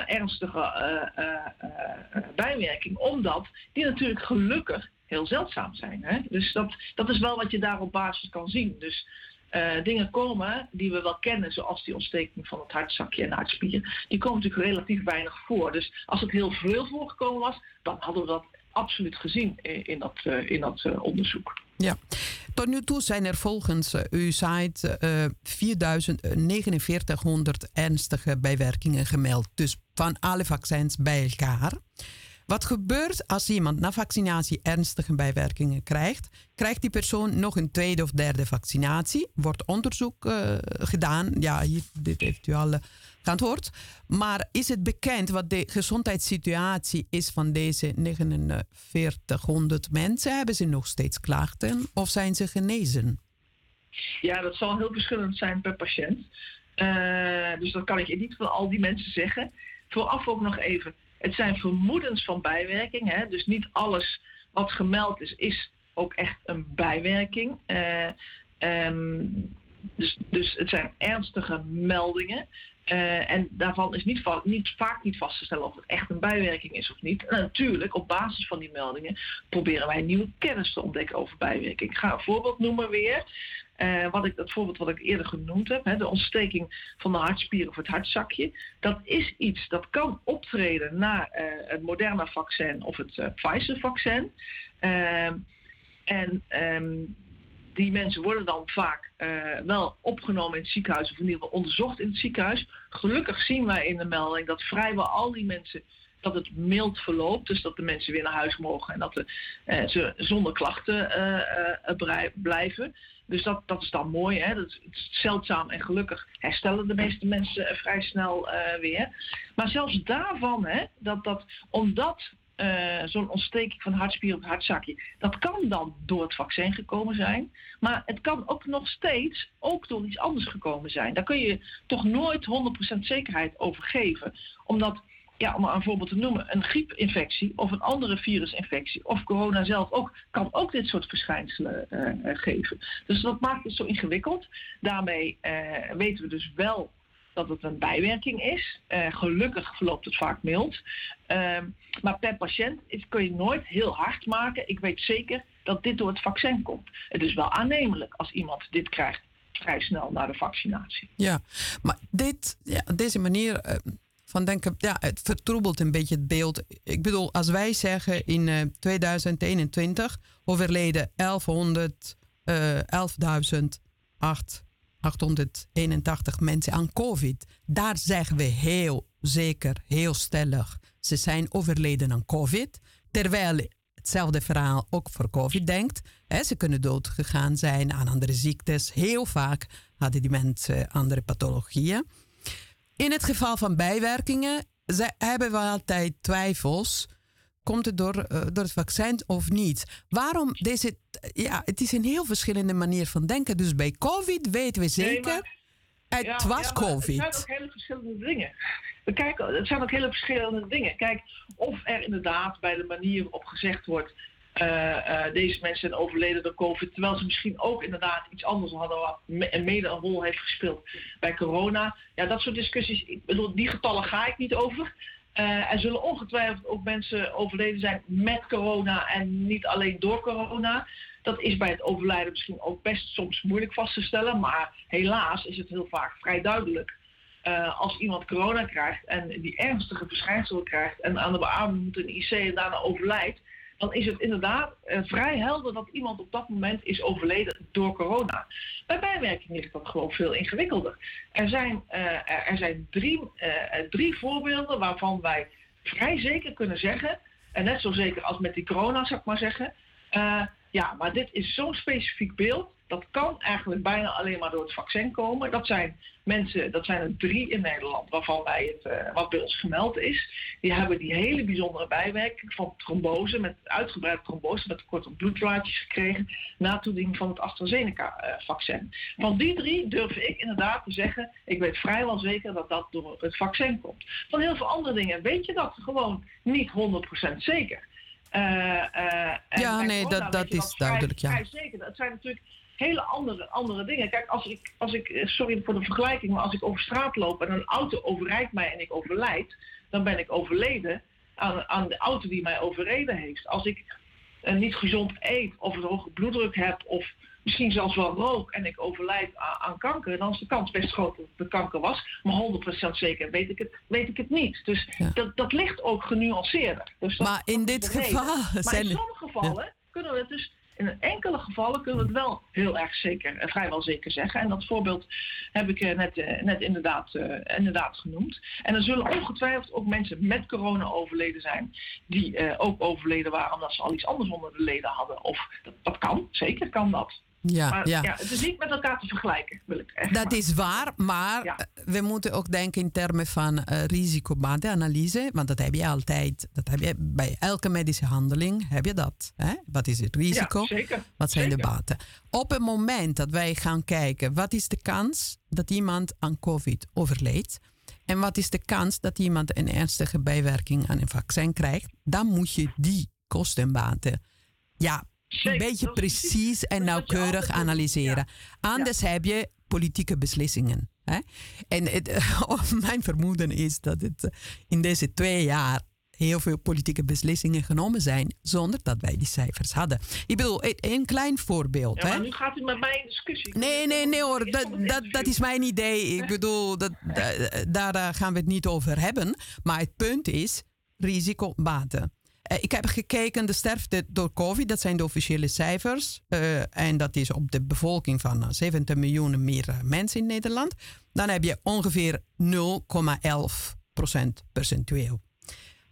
ernstige bijwerking, omdat die natuurlijk gelukkig heel zeldzaam zijn. Hè? Dus dat, dat is wel wat je daar op basis kan zien. Dus uh, dingen komen die we wel kennen, zoals die ontsteking van het hartzakje en hartspier, die komen natuurlijk relatief weinig voor. Dus als het heel veel voorgekomen was, dan hadden we dat absoluut gezien in, in dat, uh, in dat uh, onderzoek. Ja, tot nu toe zijn er volgens uw site 4900 ernstige bijwerkingen gemeld. Dus van alle vaccins bij elkaar. Wat gebeurt als iemand na vaccinatie ernstige bijwerkingen krijgt? Krijgt die persoon nog een tweede of derde vaccinatie? Wordt onderzoek uh, gedaan? Ja, hier, dit heeft u al uh, geantwoord. Maar is het bekend wat de gezondheidssituatie is van deze 4900 mensen? Hebben ze nog steeds klachten of zijn ze genezen? Ja, dat zal heel verschillend zijn per patiënt. Uh, dus dat kan ik niet van al die mensen zeggen. Vooraf ook nog even het zijn vermoedens van bijwerking. Hè? Dus niet alles wat gemeld is, is ook echt een bijwerking. Uh, um, dus, dus het zijn ernstige meldingen. Eh, en daarvan is niet, niet, vaak niet vast te stellen of het echt een bijwerking is of niet. En natuurlijk, op basis van die meldingen proberen wij nieuwe kennis te ontdekken over bijwerking. Ik ga een voorbeeld noemen weer. Eh, wat ik, dat voorbeeld wat ik eerder genoemd heb, hè, de ontsteking van de hartspier of het hartzakje. Dat is iets dat kan optreden na eh, het Moderna-vaccin of het eh, Pfizer-vaccin. Ehm, en ehm, die mensen worden dan vaak wel opgenomen in het ziekenhuis of in ieder geval onderzocht in het ziekenhuis. Gelukkig zien wij in de melding dat vrijwel al die mensen dat het mild verloopt, dus dat de mensen weer naar huis mogen en dat ze zonder klachten blijven. Dus dat, dat is dan mooi, hè? Dat is, zeldzaam en gelukkig herstellen de meeste mensen eh, vrij snel eh, weer. Maar zelfs daarvan, hè, dat, dat, omdat eh, zo'n ontsteking van hartspier op hartzakje, dat kan dan door het vaccin gekomen zijn. Maar het kan ook nog steeds ook door iets anders gekomen zijn. Daar kun je toch nooit 100% zekerheid over geven. Omdat, ja, om maar een voorbeeld te noemen, een griepinfectie of een andere virusinfectie of corona zelf ook, kan ook dit soort verschijnselen eh, eh, geven. Dus dat maakt het zo ingewikkeld. Daarmee eh, weten we dus wel dat het een bijwerking is. Gelukkig verloopt het vaak mild. Ehm, maar per patiënt kun je nooit heel hard maken. Ik weet zeker dat dit door het vaccin komt. Het is wel aannemelijk als iemand dit krijgt vrij snel na de vaccinatie. Ja, maar dit, ja, deze manier van denken, ja, het vertroebelt een beetje het beeld. Ik bedoel, als wij zeggen in eh, 2021 overleden 1100, eh 11.881 mensen aan COVID. Daar zeggen we heel zeker, heel stellig, ze zijn overleden aan COVID. Terwijl hetzelfde verhaal ook voor COVID denkt. Ze kunnen doodgegaan zijn aan andere ziektes. Heel vaak hadden die mensen andere pathologieën. In het geval van bijwerkingen ze- hebben we altijd twijfels. Komt het door, eh, door het vaccin of niet? Waarom deze... Ja, het is een heel verschillende manier van denken. Dus bij COVID weten we zeker... het Ja, was ja, COVID. Het zijn ook hele verschillende dingen. We kijken, het zijn ook hele verschillende dingen. Kijk, of er inderdaad bij de manier waarop gezegd wordt. Eh, eh, deze mensen zijn overleden door COVID. Terwijl ze misschien ook inderdaad iets anders hadden. wat mede een rol heeft gespeeld bij corona. Ja, dat soort discussies. Ik bedoel, die getallen ga ik niet over. Eh, er zullen ongetwijfeld ook mensen overleden zijn met corona en niet alleen door corona. Dat is bij het overlijden misschien ook best soms moeilijk vast te stellen. Maar helaas is het heel vaak vrij duidelijk. Als iemand corona krijgt en die ernstige verschijnselen krijgt en aan de beademing moet de IC en daarna overlijdt, dan is het inderdaad eh, vrij helder dat iemand op dat moment is overleden door corona. Bij bijwerking ligt dat gewoon veel ingewikkelder. Er zijn, eh, er, zijn drie, eh, drie voorbeelden waarvan wij vrij zeker kunnen zeggen, en net zo zeker als met die corona zou ik maar zeggen, ja, maar dit is zo'n specifiek beeld. Dat kan eigenlijk bijna alleen maar door het vaccin komen. Dat zijn mensen, dat zijn er drie in Nederland waarvan wij het, eh, wat bij ons gemeld is. Die hebben die hele bijzondere bijwerking van trombose, met uitgebreide trombose, met tekort op bloedvaatjes gekregen, na toediening van het AstraZeneca-vaccin. Van die drie durf ik inderdaad te zeggen, ik weet vrijwel zeker dat dat door het vaccin komt. Van heel veel andere dingen weet je dat gewoon niet 100% zeker. Eh, eh, Ja, nee, dat- dat is vrij- duidelijk, ja. vrij zeker. Dat zijn natuurlijk hele andere, andere dingen. Kijk, als ik, als ik, eh, sorry voor de vergelijking, maar als ik over straat loop en een auto overrijdt mij en ik overlijd, dan ben ik overleden aan, aan de auto die mij overreden heeft. Als ik eh, niet gezond eet of een hoge bloeddruk heb of misschien zelfs wel rook en ik overlijd aan, aan kanker, dan is de kans best groot dat het de kanker was. Maar 100% zeker weet ik het, weet ik het niet. Dus dat, dat ligt ook genuanceerder. Dus dat- Maar in dit geval Maar zijn in er- sommige gevallen kunnen we het dus in enkele gevallen kunnen we het wel heel erg zeker, eh, vrijwel zeker zeggen. En dat voorbeeld heb ik eh, net, eh, net inderdaad, inderdaad genoemd. En er zullen ongetwijfeld ook mensen met corona overleden zijn, die ook overleden waren omdat ze al iets anders onder de leden hadden. Of dat, dat kan, zeker kan dat. Ja, maar ja. het is niet met elkaar te vergelijken, wil ik echt Dat maar. is waar, maar Ja. we moeten ook denken in termen van eh risicobatenanalyse. Want dat heb je altijd, dat heb je bij elke medische handeling, heb je dat. Hè? Wat is het risico? Ja, zeker. Wat zijn de baten? Op het moment dat wij gaan kijken, wat is de kans dat iemand aan COVID overleed? En wat is de kans dat iemand een ernstige bijwerking aan een vaccin krijgt? Dan moet je die kostenbaten ja, een beetje precies en nauwkeurig analyseren. Anders heb je politieke beslissingen. Hè? En het, mijn vermoeden is dat het in deze twee jaar heel veel politieke beslissingen genomen zijn zonder dat wij die cijfers hadden. Ik bedoel, een klein voorbeeld. Ja, maar hè? nu gaat u met mij in discussie. Nee, nee, nee hoor. Dat, dat, dat is mijn idee. Ik bedoel, dat, daar gaan we het niet over hebben. Maar het punt is risicobaten. Uh, ik heb gekeken, de sterfte door COVID, dat zijn de officiële cijfers. Uh, en dat is op de bevolking van 70 miljoen meer mensen in Nederland. Dan heb je ongeveer 0,11 procent percentueel.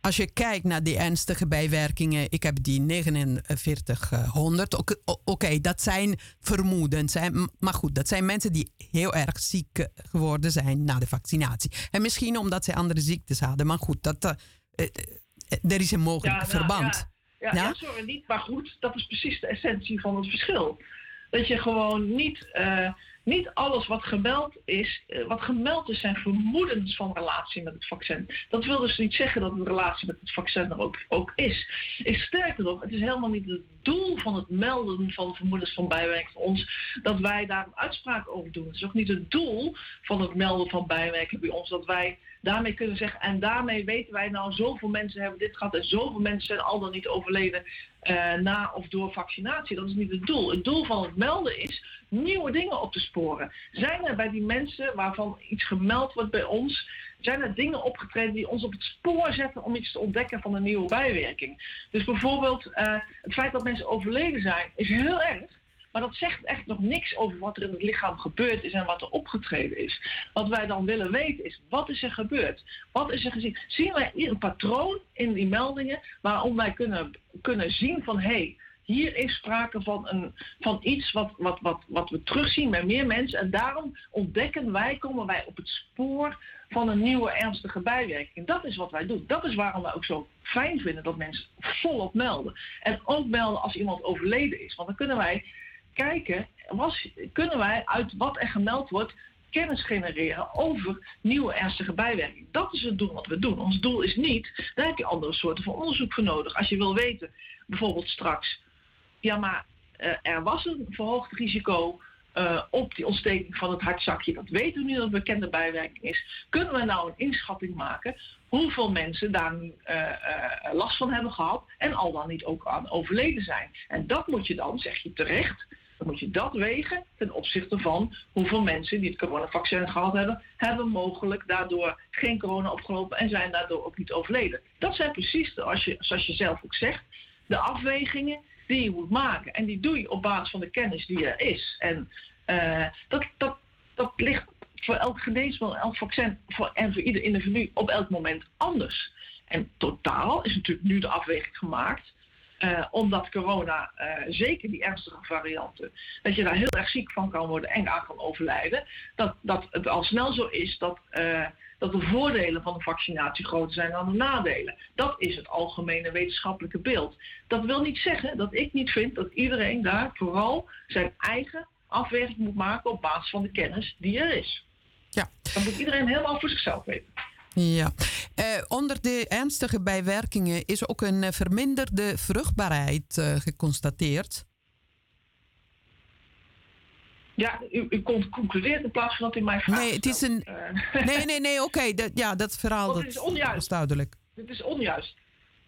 Als je kijkt naar die ernstige bijwerkingen, ik heb die 4900. Oké, dat zijn vermoedens. Maar goed, dat zijn mensen die heel erg ziek geworden zijn na de vaccinatie. En misschien omdat ze andere ziektes hadden. Maar goed, dat, er is een mogelijk ja, nou, verband. Ja, ja, ja, sorry, niet. Maar goed, dat is precies de essentie van het verschil. Dat je gewoon niet. Uh, niet alles wat gemeld is, eh, wat gemeld is zijn vermoedens van relatie met het vaccin. Dat wil dus niet zeggen dat een relatie met het vaccin er ook, ook is. is. Sterker nog, het is helemaal niet het doel van het melden van vermoedens van bijwerking van ons dat wij daar een uitspraak over doen. Het is ook niet het doel van het melden van bijwerking bij ons dat wij daarmee kunnen zeggen en daarmee weten wij nou zoveel mensen hebben dit gehad en zoveel mensen zijn al dan niet overleden uh, na of door vaccinatie. Dat is niet het doel. Het doel van het melden is nieuwe dingen op te sporen. Zijn er bij die mensen waarvan iets gemeld wordt bij ons, zijn er dingen opgetreden die ons op het spoor zetten om iets te ontdekken van een nieuwe bijwerking? Dus bijvoorbeeld uh, het feit dat mensen overleden zijn is heel erg. Maar dat zegt echt nog niks over wat er in het lichaam gebeurd is en wat er opgetreden is. Wat wij dan willen weten is, wat is er gebeurd? Wat is er gezien? Zien wij hier een patroon in die meldingen waarom wij kunnen, kunnen zien van... hé, hey, hier is sprake van, een, van iets wat, wat, wat, wat we terugzien bij meer mensen. En daarom ontdekken wij, komen wij op het spoor van een nieuwe ernstige bijwerking. Dat is wat wij doen. Dat is waarom wij ook zo fijn vinden dat mensen volop melden. En ook melden als iemand overleden is. Want dan kunnen wij kijken, was, kunnen wij uit wat er gemeld wordt kennis genereren over nieuwe ernstige bijwerkingen. Dat is het doel wat we doen. Ons doel is niet, daar heb je andere soorten van onderzoek voor nodig. Als je wil weten, bijvoorbeeld straks, ja maar uh, er was een verhoogd risico uh, op die ontsteking van het hartzakje. Dat weten we nu dat een bekende bijwerking is. Kunnen we nou een inschatting maken hoeveel mensen daar uh, last van hebben gehad en al dan niet ook aan overleden zijn? En dat moet je dan, zeg je terecht, dan moet je dat wegen ten opzichte van hoeveel mensen die het coronavaccin gehad hebben, hebben mogelijk daardoor geen corona opgelopen en zijn daardoor ook niet overleden. Dat zijn precies, de, als je, zoals je zelf ook zegt, de afwegingen die je moet maken. En die doe je op basis van de kennis die er is. En uh, dat, dat, dat ligt voor elk geneesmiddel, elk vaccin voor, en voor ieder individu op elk moment anders. En totaal is natuurlijk nu de afweging gemaakt uh, omdat corona, uh, zeker die ernstige varianten, dat je daar heel erg ziek van kan worden en aan kan overlijden. Dat, dat het al snel zo is dat, uh, dat de voordelen van de vaccinatie groter zijn dan de nadelen. Dat is het algemene wetenschappelijke beeld. Dat wil niet zeggen dat ik niet vind dat iedereen daar vooral zijn eigen afweging moet maken op basis van de kennis die er is. Ja. Dat moet iedereen helemaal voor zichzelf weten. Ja. Uh, onder de ernstige bijwerkingen is ook een uh, verminderde vruchtbaarheid uh, geconstateerd. Ja, u, u concludeert in plaats van dat u mij vraagt. Nee, het is een. nee, nee, nee, oké. Okay, dat, ja, dat verhaal dat, is onjuist. is duidelijk. Dit is onjuist.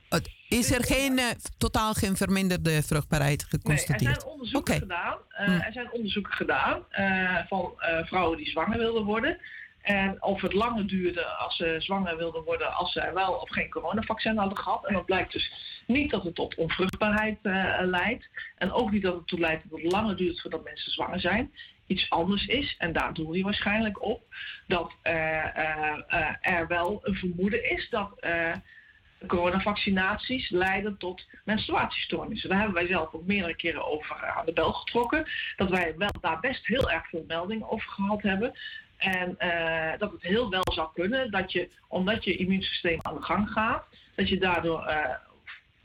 Het, is er geen, totaal geen verminderde vruchtbaarheid geconstateerd? Nee, er zijn onderzoeken okay. gedaan. Hm. Er zijn onderzoeken gedaan van vrouwen die zwanger wilden worden. En of het langer duurde als ze zwanger wilden worden, als ze wel of geen coronavaccin hadden gehad. En dat blijkt dus niet dat het tot onvruchtbaarheid uh, leidt. En ook niet dat het toe leidt dat het langer duurt voordat mensen zwanger zijn. Iets anders is, en daar doel je waarschijnlijk op, dat uh, uh, er wel een vermoeden is dat coronavaccinaties leiden tot menstruatiestoornissen. Daar hebben wij zelf ook meerdere keren over aan de bel getrokken. Dat wij wel daar best heel erg veel meldingen over gehad hebben. En uh, dat het heel wel zou kunnen dat je, omdat je immuunsysteem aan de gang gaat, dat je daardoor uh,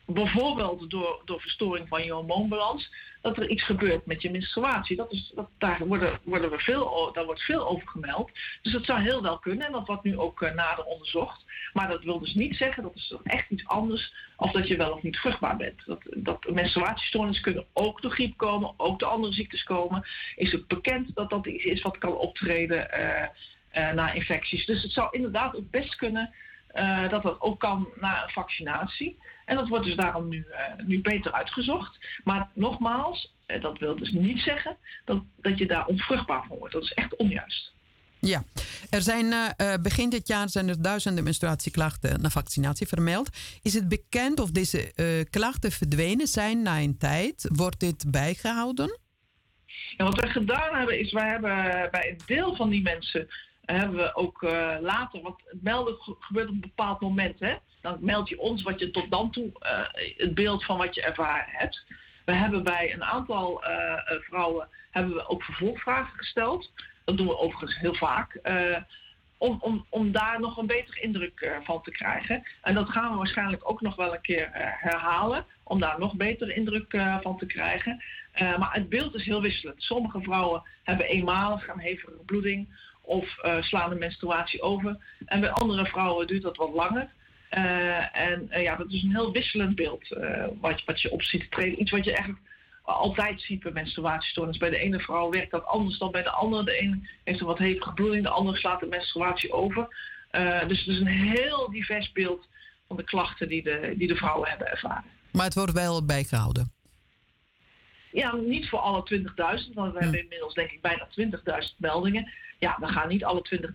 bijvoorbeeld door, door verstoring van je hormoonbalans, dat er iets gebeurt met je menstruatie. Dat is, dat, daar, worden, worden we veel, daar wordt veel over gemeld. Dus dat zou heel wel kunnen en dat wordt nu ook uh, nader onderzocht. Maar dat wil dus niet zeggen, dat is echt iets anders, of dat je wel of niet vruchtbaar bent. Dat, dat menstruatiestoornissen kunnen ook door griep komen, ook door andere ziektes komen. Is het bekend dat dat iets is wat kan optreden uh, na infecties. Dus het zou inderdaad ook best kunnen uh, dat dat ook kan na een vaccinatie. En dat wordt dus daarom nu, uh, nu beter uitgezocht. Maar nogmaals, uh, dat wil dus niet zeggen dat, dat je daar onvruchtbaar van wordt. Dat is echt onjuist. Ja, er zijn begin dit jaar zijn er duizenden menstruatieklachten na vaccinatie vermeld. Is het bekend of deze klachten verdwenen zijn na een tijd? Wordt dit bijgehouden? Ja, wat we gedaan hebben is, wij hebben bij een deel van die mensen hebben we ook uh, later, want het melden gebeurt op een bepaald moment. Hè? Dan meld je ons wat je tot dan toe, uh, het beeld van wat je ervaren hebt. We hebben bij een aantal uh, vrouwen hebben we ook vervolgvragen gesteld. Dat doen we overigens heel vaak. om, om, om daar nog een betere indruk van te krijgen. En dat gaan we waarschijnlijk ook nog wel een keer herhalen. Om daar nog betere indruk van te krijgen. maar het beeld is heel wisselend. Sommige vrouwen hebben eenmalig een hevige bloeding of uh, slaan de menstruatie over. En bij andere vrouwen duurt dat wat langer. Uh, en uh, ja, dat is een heel wisselend beeld wat, wat je op ziet treden. Iets wat je eigenlijk altijd ziet bij menstruatiestoornis. Bij de ene vrouw werkt dat anders dan bij de andere. De ene heeft een wat hevige bloeding, de andere slaat de menstruatie over. dus het is een heel divers beeld van de klachten die de, die de vrouwen hebben ervaren. Maar het wordt wel bijgehouden? Ja, niet voor alle 20.000, want we hebben inmiddels denk ik bijna 20.000 meldingen ja, we gaan niet alle 20.000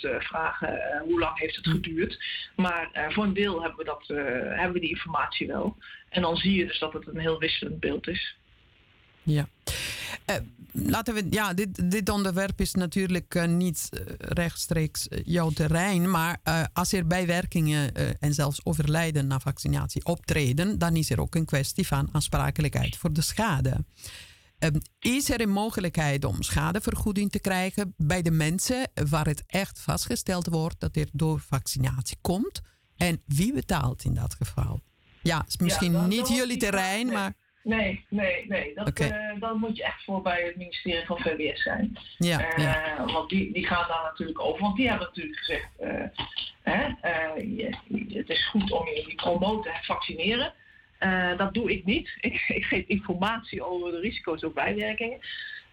uh, vragen uh, hoe lang heeft het geduurd. Maar uh, voor een deel hebben we, dat, hebben we die informatie wel. En dan zie je dus dat het een heel wisselend beeld is. Ja. Laten we, ja, dit, dit onderwerp is natuurlijk niet rechtstreeks jouw terrein. Maar als er bijwerkingen en zelfs overlijden na vaccinatie optreden, dan is er ook een kwestie van aansprakelijkheid voor de schade. Um, is er een mogelijkheid om schadevergoeding te krijgen bij de mensen waar het echt vastgesteld wordt dat dit door vaccinatie komt? En wie betaalt in dat geval? Ja, is misschien ja, niet jullie terrein, maar. Nee, nee, nee. Dat, okay. uh, dan moet je echt voor bij het ministerie van VWS zijn. Ja, uh, ja. Want die, die gaan daar natuurlijk over. Want die hebben natuurlijk gezegd: uh, hè, je, het is goed om je promoten te vaccineren. Dat doe ik niet. Ik, ik, geef informatie over de risico's op bijwerkingen.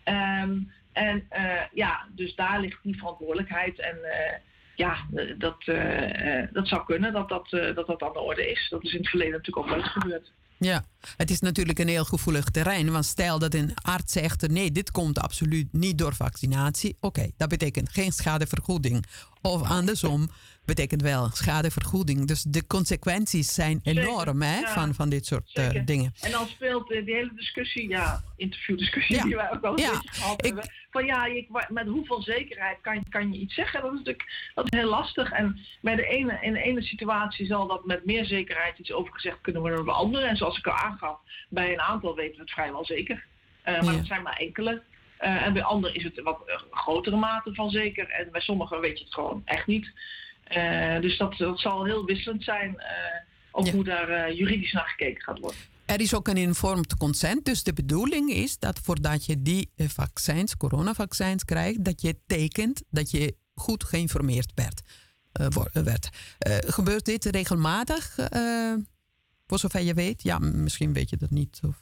Um, en ja, dus daar ligt die verantwoordelijkheid. En ja, dat, dat zou kunnen dat dat, dat dat aan de orde is. Dat is in het verleden natuurlijk ook wel eens gebeurd. Ja, het is natuurlijk een heel gevoelig terrein. Want stel dat een arts zegt: nee, dit komt absoluut niet door vaccinatie. Oké, dat betekent geen schadevergoeding. Of andersom betekent wel schadevergoeding. Dus de consequenties zijn enorm hè, ja, van, van dit soort uh, dingen. En dan speelt uh, die hele discussie, ja, interviewdiscussie ja. die wij ook al ja. gehad ik, hebben. Van ja, met hoeveel zekerheid kan, kan je iets zeggen? Dat is natuurlijk dat is heel lastig. En bij de ene, in de ene situatie zal dat met meer zekerheid iets over gezegd kunnen worden dan bij andere. En zoals ik al aangaf, bij een aantal weten we het vrijwel zeker. Uh, maar dat zijn maar enkele. En bij anderen is het wat grotere mate van zeker. En bij sommigen weet je het gewoon echt niet. Uh, dus dat, dat zal heel wisselend zijn. Uh, ook ja. hoe daar uh, juridisch naar gekeken gaat worden. Er is ook een informed consent. Dus de bedoeling is dat voordat je die vaccins, coronavaccins krijgt, dat je tekent dat je goed geïnformeerd werd. werd. gebeurt dit regelmatig? voor zover je weet? Ja, misschien weet je dat niet. Of...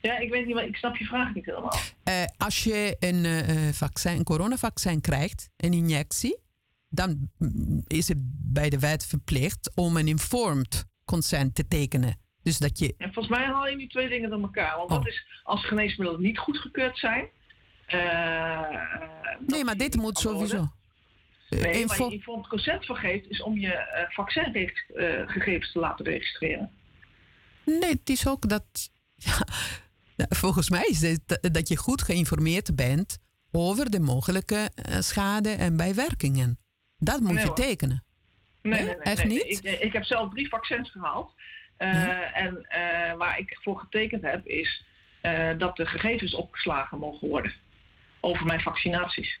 Ja, ik weet niet, maar ik snap je vraag niet helemaal. als je een, vaccin, een coronavaccin krijgt, een injectie, dan is het bij de wet verplicht om een informed consent te tekenen. Dus dat je... En volgens mij haal je die twee dingen door elkaar. Want oh. dat is als geneesmiddelen niet goedgekeurd zijn. Uh, nee, maar dit moet sowieso. Nee, Info... waar je informed consent voor geeft, is om je uh, vaccinegegevens uh, te laten registreren. Nee, het is ook dat. Ja, volgens mij is het dat je goed geïnformeerd bent over de mogelijke schade en bijwerkingen. Dat moet nee, je tekenen. Nee, nee, nee echt niet? Ik, ik, heb zelf drie vaccins gehaald. Uh, ja. En uh, waar ik voor getekend heb, is uh, dat de gegevens opgeslagen mogen worden over mijn vaccinaties.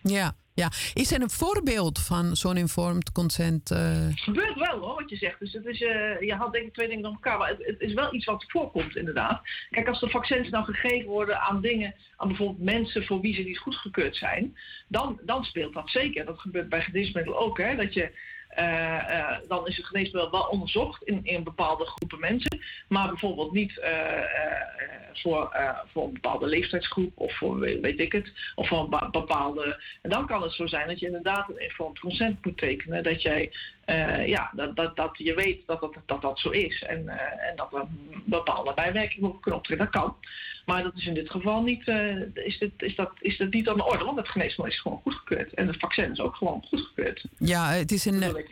Ja, ja. Is er een voorbeeld van zo'n informed consent? Uh... Het gebeurt wel hoor, wat je zegt. Dus het is, uh, je had denk ik twee dingen door elkaar. Maar het, is wel iets wat voorkomt inderdaad. Kijk, als de vaccins nou gegeven worden aan dingen, aan bijvoorbeeld mensen voor wie ze niet goedgekeurd zijn, dan, dan speelt dat zeker. Dat gebeurt bij geneesmiddelen ook. Hè, dat je dan is het geneesmiddel wel onderzocht in, in bepaalde groepen mensen, maar bijvoorbeeld niet uh, voor, voor een bepaalde leeftijdsgroep of voor weet ik het, of voor een bepaalde. En dan kan het zo zijn dat je inderdaad een informed consent moet tekenen, dat jij ja, dat, dat, dat je weet dat dat, dat, dat zo is en, en dat er bepaalde bijwerkingen op kunnen optreden. Dat kan. Maar dat is in dit geval niet, is, dit, is, dat, is dat niet aan de orde, want het geneesmiddel is gewoon goedgekeurd. En het vaccin is ook gewoon goedgekeurd. Ja, het is een,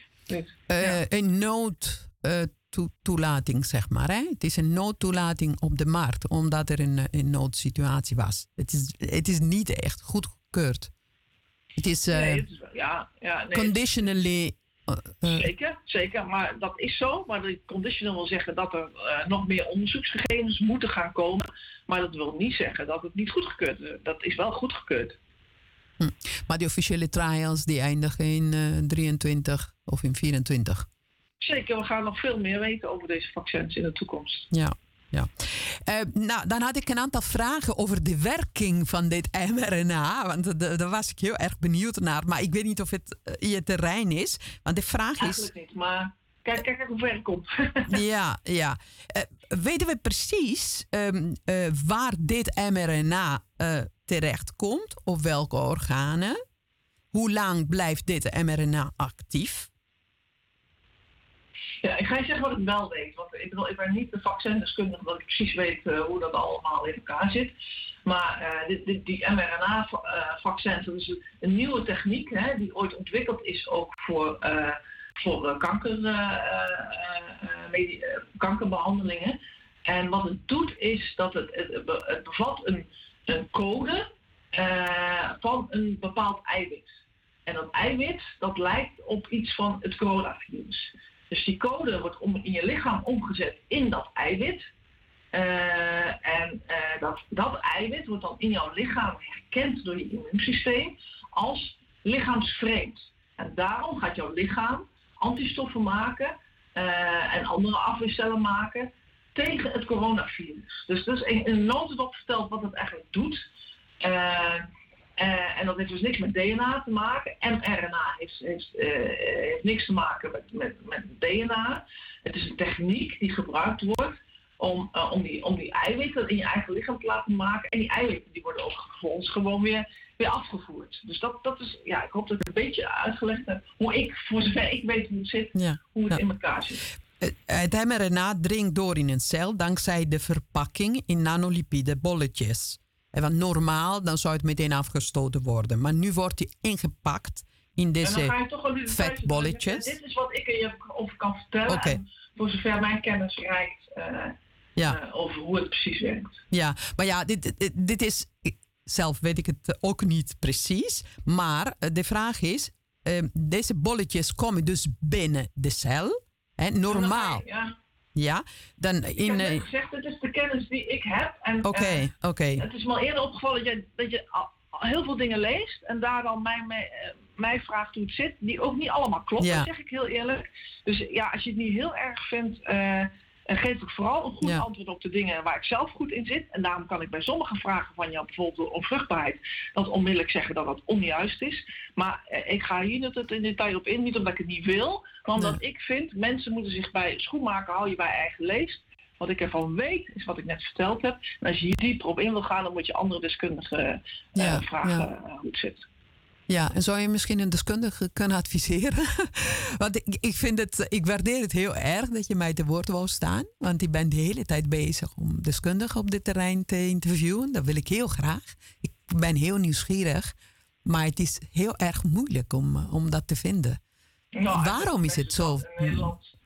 uh, een noodtoelating, uh, zeg maar. Hè? Het is een noodtoelating op de markt, omdat er een, een noodsituatie was. Het is, het is niet echt goedgekeurd. Het is, uh, nee, het is ja, ja, nee, conditionally. Zeker, zeker. Maar dat is zo. Maar de conditional wil zeggen dat er nog meer onderzoeksgegevens moeten gaan komen. Maar dat wil niet zeggen dat het niet goedgekeurd is. Dat is wel goedgekeurd. Hm. Maar die officiële trials die eindigen in uh, 23 of in 24. Zeker, we gaan nog veel meer weten over deze vaccins in de toekomst. Ja. Ja. Uh, nou, dan had ik een aantal vragen over de werking van dit mRNA. Want daar was ik heel erg benieuwd naar. Maar ik weet niet of het uh, je terrein is. Want de vraag is. Eigenlijk niet, maar kijk, kijk hoe ver ik kom. ja, ja. Uh, weten we precies um, waar dit mRNA terecht komt? Op welke organen? Hoe lang blijft dit mRNA actief? Ja, ik ga je zeggen wat ik wel weet. Want ik, bedoel, ik ben niet de vaccindeskundige dat ik precies weet uh, hoe dat allemaal in elkaar zit. Maar dit, die mRNA-vaccins, dat is een nieuwe techniek hè, die ooit ontwikkeld is ook voor, uh, voor kanker, kankerbehandelingen. En wat het doet is dat het, het, het bevat een, een code van een bepaald eiwit. En dat eiwit dat lijkt op iets van het coronavirus. Dus die code wordt om, in je lichaam omgezet in dat eiwit. Uh, en uh, dat, dat eiwit wordt dan in jouw lichaam herkend door je immuunsysteem als lichaamsvreemd. En daarom gaat jouw lichaam antistoffen maken uh, en andere afweercellen maken tegen het coronavirus. Dus dat is in een notendop verteld wat het eigenlijk doet. En dat heeft dus niks met DNA te maken. mRNA heeft, heeft, uh, heeft niks te maken met, met, met, DNA. Het is een techniek die gebruikt wordt om, uh, om, die, om die eiwitten in je eigen lichaam te laten maken. En die eiwitten die worden ook vervolgens gewoon weer, weer afgevoerd. Dus dat, dat is, ja, ik hoop dat ik een beetje uitgelegd heb hoe ik, voor zover ik weet hoe het zit, ja, hoe het ja. in elkaar zit. Het mRNA dringt door in een cel dankzij de verpakking in nanolipide bolletjes. Want normaal dan zou het meteen afgestoten worden. Maar nu wordt hij ingepakt in deze vetbolletjes. Dit is wat ik er je over kan vertellen. Okay. voor zover mijn kennis reikt uh, ja. uh, over hoe het precies werkt. Ja, maar ja, dit, dit, dit, is. Zelf weet ik het ook niet precies. Maar uh, de vraag is: deze bolletjes komen dus binnen de cel. Hè, normaal. Ja. Ja, dan in. Ik heb gezegd, het is de kennis die ik heb. Oké, uh, oké. Okay. Het is me eerder opgevallen dat je, dat je heel veel dingen leest en daar dan mij, mij, mij vraagt hoe het zit, die ook niet allemaal klopt, ja. dat zeg ik heel eerlijk. Dus ja, als je het niet heel erg vindt, uh, geef ik vooral een goed ja. antwoord op de dingen waar ik zelf goed in zit. En daarom kan ik bij sommige vragen van jou, bijvoorbeeld om vruchtbaarheid, dat onmiddellijk zeggen dat dat onjuist is. Maar uh, ik ga hier niet in detail op in, niet omdat ik het niet wil, maar omdat nee. ik vind, mensen moeten zich bij schoenmaken, hou je bij eigen leest. Wat ik ervan weet, is wat ik net verteld heb. En als je hier dieper op in wil gaan, dan moet je andere deskundigen ja, vragen ja. hoe het zit. Ja, en zou je misschien een deskundige kunnen adviseren? want ik, ik vind het, ik waardeer het heel erg dat je mij te woord wou staan. Want ik ben de hele tijd bezig om deskundigen op dit terrein te interviewen. Dat wil ik heel graag. Ik ben heel nieuwsgierig. Maar het is heel erg moeilijk om, om dat te vinden. Nou, Waarom is het zo?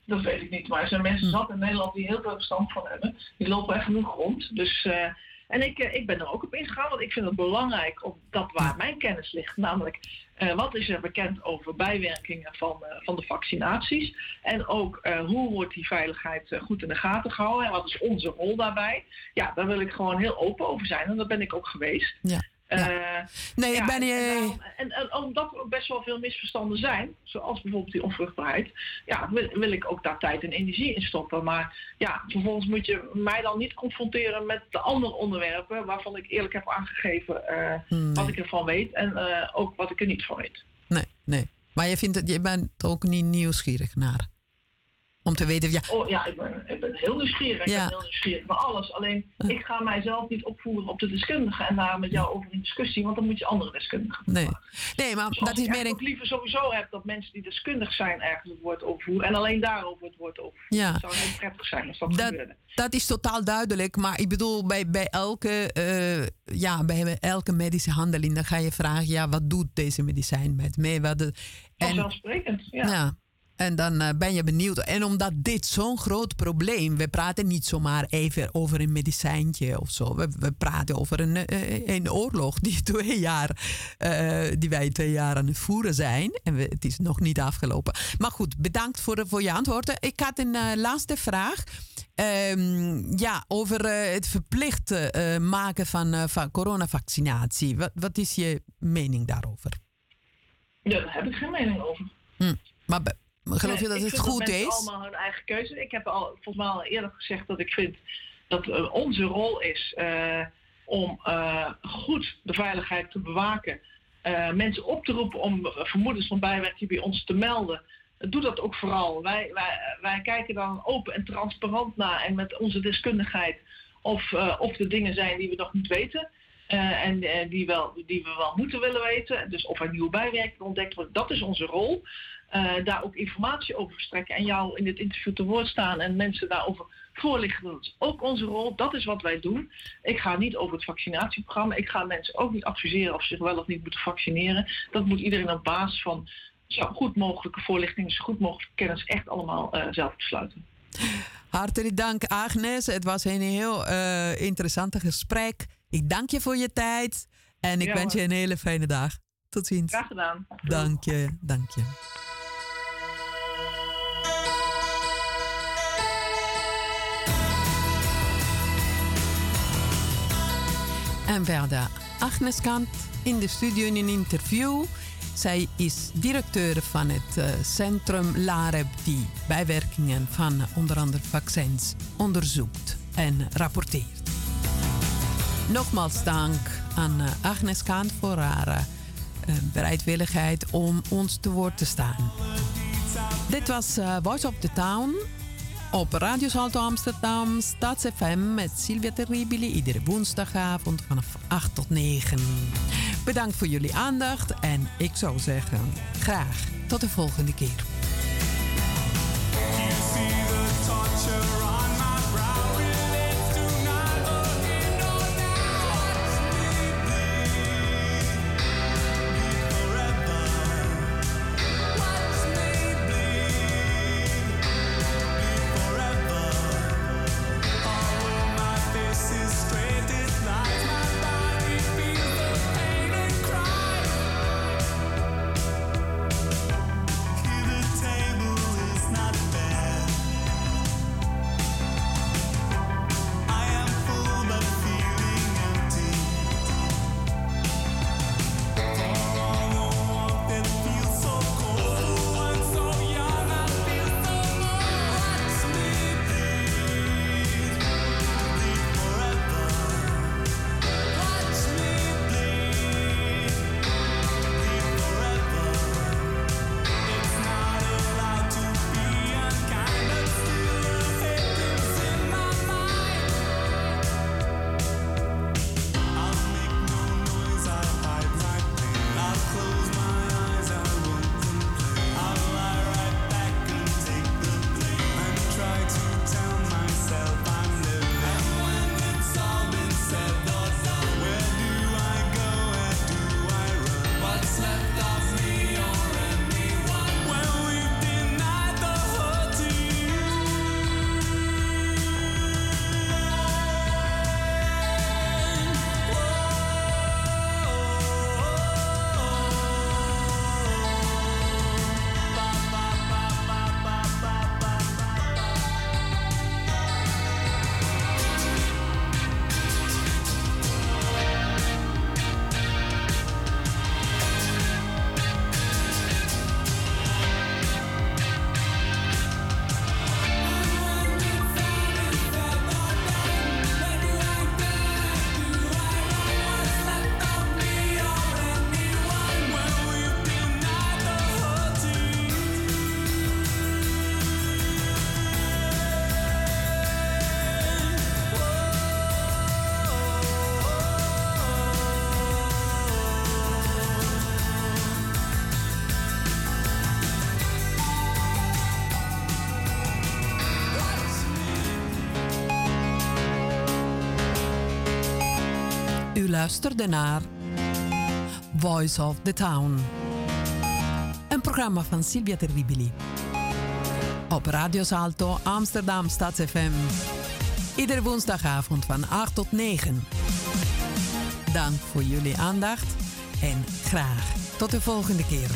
Dat weet ik niet. Maar er zijn mensen zat in Nederland die heel veel verstand van hebben. Die lopen echt genoeg rond. Dus, uh, en ik, uh, ik ben er ook op ingegaan, want ik vind het belangrijk op dat waar mijn kennis ligt. Namelijk, uh, wat is er bekend over bijwerkingen van, van de vaccinaties? En ook, hoe wordt die veiligheid goed in de gaten gehouden? En wat is onze rol daarbij? Ja, daar wil ik gewoon heel open over zijn. En dat ben ik ook geweest. Ja. Ja. nee, ik ben... en, eh, en, en omdat er ook best wel veel misverstanden zijn, zoals bijvoorbeeld die onvruchtbaarheid, ja, wil, wil ik ook daar tijd en energie in stoppen. Maar ja, vervolgens moet je mij dan niet confronteren met de andere onderwerpen waarvan ik eerlijk heb aangegeven eh, nee. wat ik ervan weet en eh, ook wat ik er niet van weet. Nee, nee. Maar je, vindt het, je bent ook niet nieuwsgierig naar. Om te weten, ja, Oh ja, ik ben, ik ben heel nieuwsgierig. Ja. Ik ben heel nieuwsgierig voor alles. Alleen, ik ga mijzelf niet opvoeren op de deskundige en daar met jou over in discussie, want dan moet je andere deskundigen nee. Nee, maar Zoals dat is ik meer een... ook liever sowieso heb dat mensen die deskundig zijn ergens het woord overvoeren en alleen daarover het woord overvoeren. Ja. Het zou heel prettig zijn als dat, Dat- gebeurde. Dat is totaal duidelijk, maar ik bedoel, bij, bij, elke, eh, ja, bij elke medische handeling, dan ga je vragen, ja, wat doet deze medicijn met mij? Wat de, en, Vanzelfsprekend, ja. ja. En dan eh, ben je benieuwd. En omdat dit zo'n groot probleem, we praten niet zomaar even over een medicijntje of zo. We, we praten over een, eh, een oorlog die, twee jaar, eh, die wij twee jaar aan het voeren zijn. En we, het is nog niet afgelopen. Maar goed, bedankt voor, voor je antwoorden. Ik had een eh, laatste vraag. Ehm, ja, over eh, het verplicht eh, maken van, eh, van coronavaccinatie. Wat, wat is je mening daarover? Ja, daar heb ik geen mening over. Maar geloof je dat het vind goed mensen is? allemaal hun eigen keuze. Ik heb al, volgens mij al eerder gezegd dat ik vind dat eh, onze rol is eh, om eh, goed de veiligheid te bewaken. mensen op te roepen om vermoedens van bijwerking bij ons te melden. Doe dat ook vooral. Wij, wij, wij kijken dan open en transparant naar en met onze deskundigheid of, of er dingen zijn die we nog niet weten. en die, wel, die we wel moeten willen weten. Dus of er nieuwe bijwerkingen ontdekt worden, dat is onze rol. Eh, daar ook informatie over verstrekken en jou in dit interview te woord staan en mensen daarover voorlichten. Dat is ook onze rol, dat is wat wij doen. Ik ga niet over het vaccinatieprogramma. Ik ga mensen ook niet adviseren of ze zich wel of niet moeten vaccineren. Dat moet iedereen op basis van zo goed mogelijke voorlichting, zo goed mogelijke kennis echt allemaal eh, zelf besluiten. Hartelijk dank, Agnes. Het was een heel eh interessant gesprek. Ik dank je voor je tijd en ik Ja, wens je een hele fijne dag. Tot ziens. Graag gedaan. Dank je, dank je. En verder Agnes Kant in de studio in een interview. Zij is directeur van het eh, Centrum LAREB die bijwerkingen van onder andere vaccins onderzoekt en rapporteert. Nogmaals dank aan eh, Agnes Kant voor haar eh, bereidwilligheid om ons te woord te staan. Dit was Voice of the Town op Radio Salto Amsterdam, Stads FM met Sylvia Terribili. Iedere woensdagavond vanaf 8 tot 9. Bedankt voor jullie aandacht en ik zou zeggen graag tot de volgende keer. Luisterde naar Voice of the Town. Een programma van Silvia Terribili. Op Radio Salto Amsterdam StadsFM. Iedere woensdagavond van 8 tot 9. Dank voor jullie aandacht en graag tot de volgende keer.